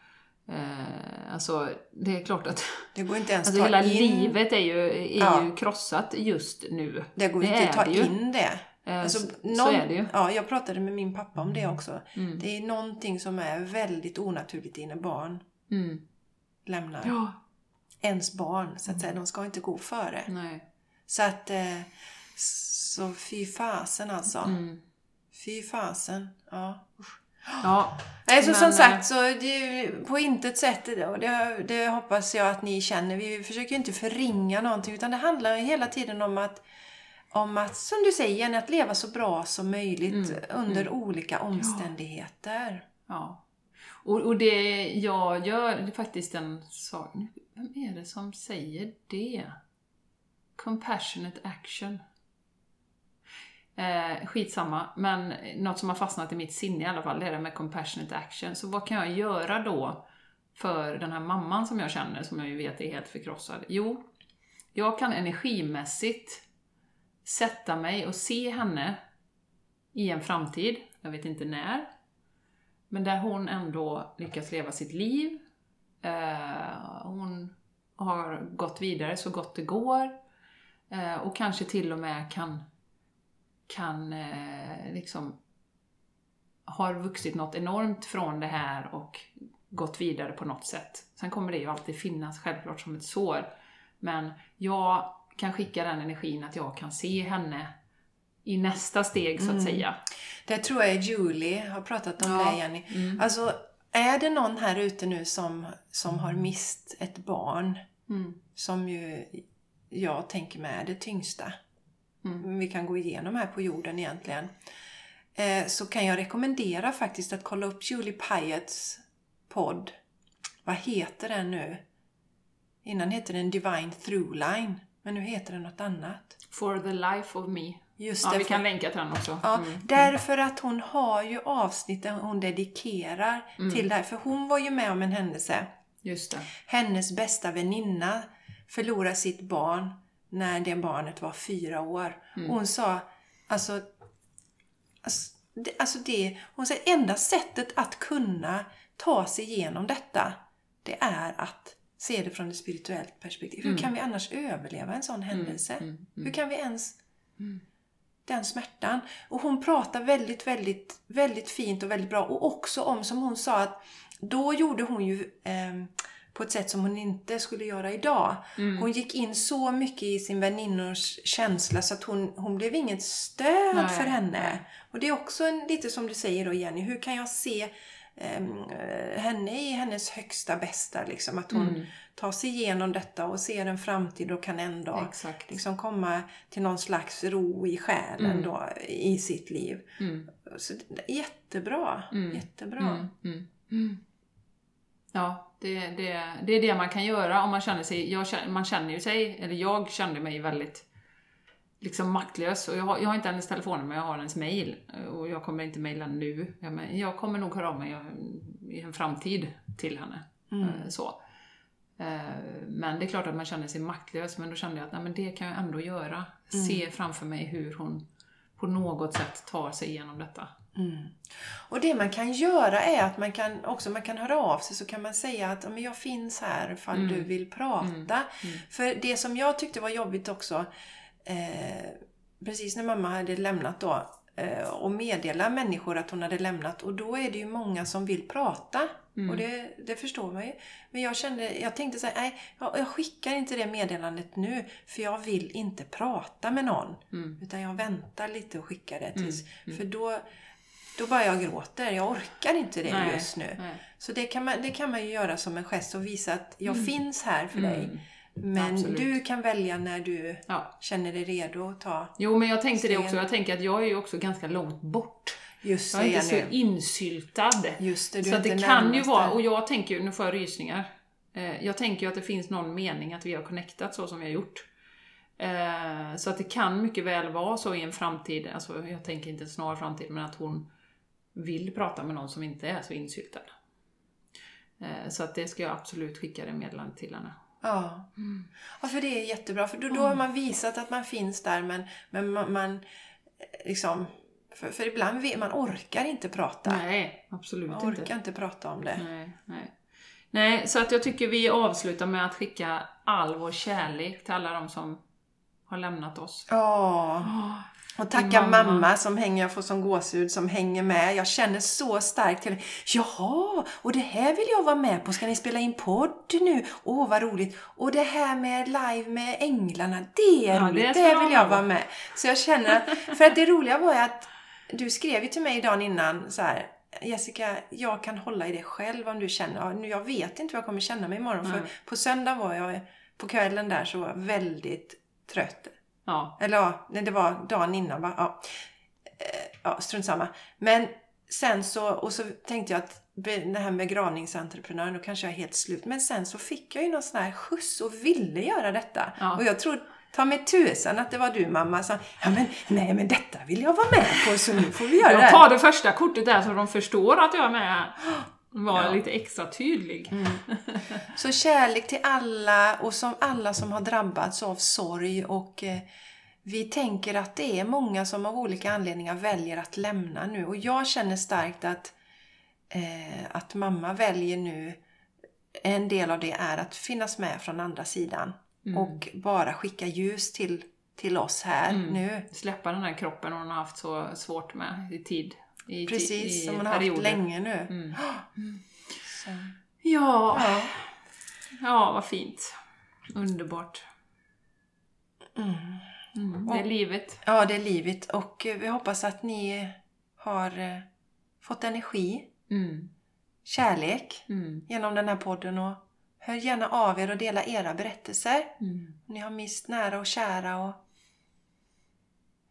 Eh, alltså, det är klart att Det går inte ens alltså, ta hela in livet är, ju, är Ja. ju krossat just nu. Det går Det inte att ta det in det. Eh, Alltså, så, någon, så är det ju. Ja, jag pratade med min pappa om det också. Mm. Det är någonting som är väldigt onaturligt i när barn Mm. lämnar Ja. ens barn. Så att säga. De ska inte gå före. Nej. Så att... Eh, så fy fasen alltså. Mm. Fy fasen. Ja. Ja. Nej, så Men, som eh, sagt, så det på intet sätt, det, det hoppas jag att ni känner, vi försöker ju inte förringa någonting, utan det handlar hela tiden om att, om att, som du säger, Jenny, att leva så bra som möjligt Mm, under olika omständigheter. Ja. Och, och det jag gör, det är faktiskt en sak. Vem är det som säger det? Compassionate action. Eh, skitsamma, men något som har fastnat i mitt sinne i alla fall, det är det med compassionate action. Så vad kan jag göra då för den här mamman som jag känner, som jag ju vet är helt förkrossad? Jo, jag kan energimässigt sätta mig och se henne i en framtid, jag vet inte när, men där hon ändå lyckas leva sitt liv. Eh, hon har gått vidare så gott det går eh, och kanske till och med kan, kan eh, liksom har vuxit något enormt från det här och gått vidare på något sätt. Sen kommer det ju alltid finnas självklart som ett sår. Men jag kan skicka den energin att jag kan se henne i nästa steg så att säga. Det tror jag Julie har pratat om Ja. det Jenny. Alltså, är det någon här ute nu som, som har mist ett barn, Mm. som ju jag tänker mig är det tyngsta Mm. vi kan gå igenom här på jorden egentligen. Eh, så kan jag rekommendera faktiskt att kolla upp Julie Pyetts podd. Vad heter den nu? Innan hette den Divine Throughline. Men nu heter den något annat. For the life of me. Just Ja, det, vi kan länka till den också. Ja, Mm. därför att hon har ju avsnitt där hon dedikerar Mm. till det här. För hon var ju med om en händelse. Just det. Hennes bästa väninna förlorade sitt barn när det barnet var fyra år. Mm. Och hon sa, alltså, alltså, det, alltså det, hon säger enda sättet att kunna ta sig igenom detta, det är att se det från ett spirituellt perspektiv. Hur kan vi annars överleva en sån händelse? mm, Hur kan vi ens den smärtan. Och hon pratar väldigt, väldigt, väldigt fint och väldigt bra. Och också om, som hon sa, att då gjorde hon ju ehm, på ett sätt som hon inte skulle göra idag. Mm. Hon gick in så mycket i sin väninnors känsla så att hon, hon blev inget stöd Nej, för henne. Och det är också en, lite som du säger då Jenny, hur kan jag se eh, henne i hennes högsta bästa? Liksom, att hon Mm. tar sig igenom detta och ser en framtid och kan ändå Exakt. liksom komma till någon slags ro i själen Mm. då, i sitt liv. Mm. Så jättebra, Mm. jättebra. Mm. Ja, det, det, det är det man kan göra om man känner sig, jag, man känner ju sig, eller jag kände mig väldigt liksom maktlös. Och jag, har, jag har inte hennes telefon men jag har hennes mail. Och jag kommer inte mejla nu. Jag, men jag kommer nog höra av mig i en framtid till henne. Mm. Eh, Så. Eh, Men det är klart att man känner sig maktlös, men då kände jag att nej, men det kan jag ändå göra. Mm. Se framför mig hur hon på något sätt tar sig igenom detta. Mm. Och det man kan göra är att man kan också man kan höra av sig så kan man säga att "Ja, men jag finns här ifall Mm. du vill prata. För det som jag tyckte var jobbigt också, eh, precis när mamma hade lämnat då, eh, och meddela människor att hon hade lämnat och då är det ju många som vill prata. Mm. Och det, det förstår man ju. Men jag kände, jag tänkte så här, nej, jag, jag skickar inte det meddelandet nu för jag vill inte prata med någon. Mm. Utan jag väntar lite och skickar det tills, för då, då bara jag gråter. Jag orkar inte det Nej, just nu. nej. Så det kan, man, det kan man ju göra som en gest och visa att jag finns här för dig. Mm. Men Absolut. du kan välja när du Ja. känner dig redo att ta Jo, men jag tänkte det Sten. också. Jag tänker att jag är ju också ganska långt bort. just Jag är det inte så insyltad. Just det, så det kan ju vara, och jag tänker ju, nu får jag rysningar. Eh, Jag tänker ju att det finns någon mening att vi har connectat så som vi har gjort. Eh, Så att det kan mycket väl vara så i en framtid, alltså jag tänker inte en snar framtid, men att hon vill prata med någon som inte är så insyltad. Eh, Så att det ska jag absolut skicka det meddelandet till henne. Ja. Mm. ja, för det är jättebra. För då, då har man visat att man finns där men, men man, man eh, liksom... För, för ibland vet, man orkar inte prata. Nej, absolut man inte. orkar inte prata om det. Nej, nej. Nej, så att jag tycker vi avslutar med att skicka all vår kärlek till alla de som har lämnat oss. Ja. Och tacka mamma. mamma. som hänger, jag får som gåshud, som hänger med. Jag känner så starkt till Jaha, och det här vill jag vara med på. Ska ni spela in podd nu? Åh, vad roligt. Och det här med live med änglarna, det är Ja, roligt. det Det, vill jag vara med. Så jag känner att, för att det roliga var ju att du skrev ju till mig dagen innan så här. Jessica, jag kan hålla i det själv om du känner, nu jag vet inte vad jag kommer känna mig imorgon. För Nej. på söndag var jag, på kvällen där så var jag väldigt trött. Ja, Eller ja, nej, det var dagen innan va? Ja, Eh, ja strunt samma. Men sen så, och så tänkte jag att det här med begravningsentreprenören, då kanske jag är helt slut. Men sen så fick jag ju någon sån här skjuts och ville göra detta. Ja. Och jag tror, ta mig tusan att det var du mamma som, ja men nej men detta vill jag vara med på så nu får vi göra jag det. tar det första kortet där så de förstår att jag är med. Var Ja. lite extra tydlig. Så kärlek till alla och som alla som har drabbats av sorg och eh, vi tänker att det är många som av olika anledningar väljer att lämna nu. Och jag känner starkt att, eh, att mamma väljer nu, en del av det är att finnas med från andra sidan. Och bara skicka ljus till, till oss här nu. Släppa den här kroppen hon har haft så svårt med i tid. I Precis, i som hon har haft länge nu. Mm. Så. Ja. Ja. ja, vad fint. Underbart. Mm. Mm. Det är livet. ja, det är livet. Och eh, vi hoppas att ni har eh, fått energi, Mm. kärlek Mm. genom den här podden. Och hör gärna av er och dela era berättelser. Mm. Ni har mist nära och kära och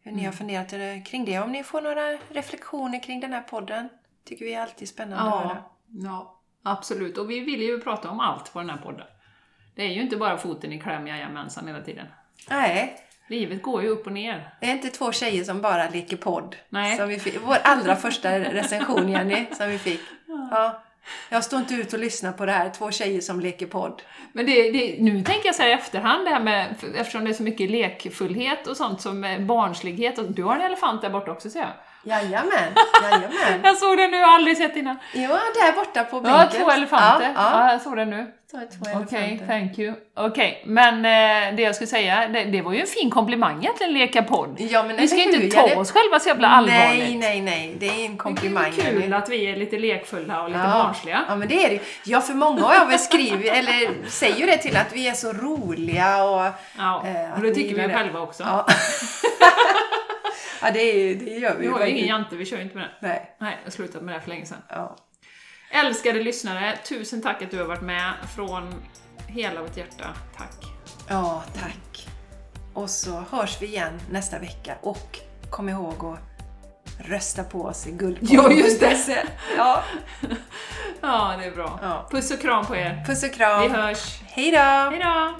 hur Mm. ni har funderat eh, kring det. Om ni får några reflektioner kring den här podden. tycker vi är alltid spännande att höra. Ja, ja, absolut. Och vi vill ju prata om allt på den här podden. Det är ju inte bara foten i kläm, jajamensan, hela tiden. Nej, Livet går ju upp och ner. det är inte två tjejer som bara leker podd. Nej. Som vi fick, vår allra första recension, Jenny, som vi fick. Ja. Jag står inte ut och lyssnar på det här, två tjejer som leker podd. Men det, det, nu tänker jag så här i efterhand, det här med, eftersom det är så mycket lekfullhet och sånt som eh, barnslighet. Och du har en elefant där borta också ser jag. Jajamän, jajamän. Jag såg den nu, jag har aldrig sett innan. Jo, där borta på bänken. Ja, två elefanter. Ja, Ja, ja. jag såg den nu. Okej, elefanter. thank you. Okej, men eh, det jag skulle säga, det, det var ju en fin komplimang egentligen, leka podd. Ja, men Vi ska ju inte ta det- oss själva så jävla allvarligt. Nej, nej, nej. Det är en komplimang. Det är kul att vi är lite lekfulla och lite ja. barnsliga. Ja, men det är det. Ja, för många jag väl skrivit, eller säger ju det till att vi är så roliga och... Ja, Eh, och det tycker vi själva också. Ja, ja det, är, det gör vi Vi har ju ingen jante, vi kör ju inte med det. Nej. Nej, jag har slutat med det för länge sedan. Ja. Älskade lyssnare, tusen tack att du har varit med från hela vårt hjärta. Tack. ja, tack. Och så hörs vi igen nästa vecka. Och kom ihåg att rösta på oss i guldpodden. Ja, just det. Ja. Ja, det är bra. Ja. Puss och kram på er. Puss och Vi kram. hörs. Hej då! Hej då!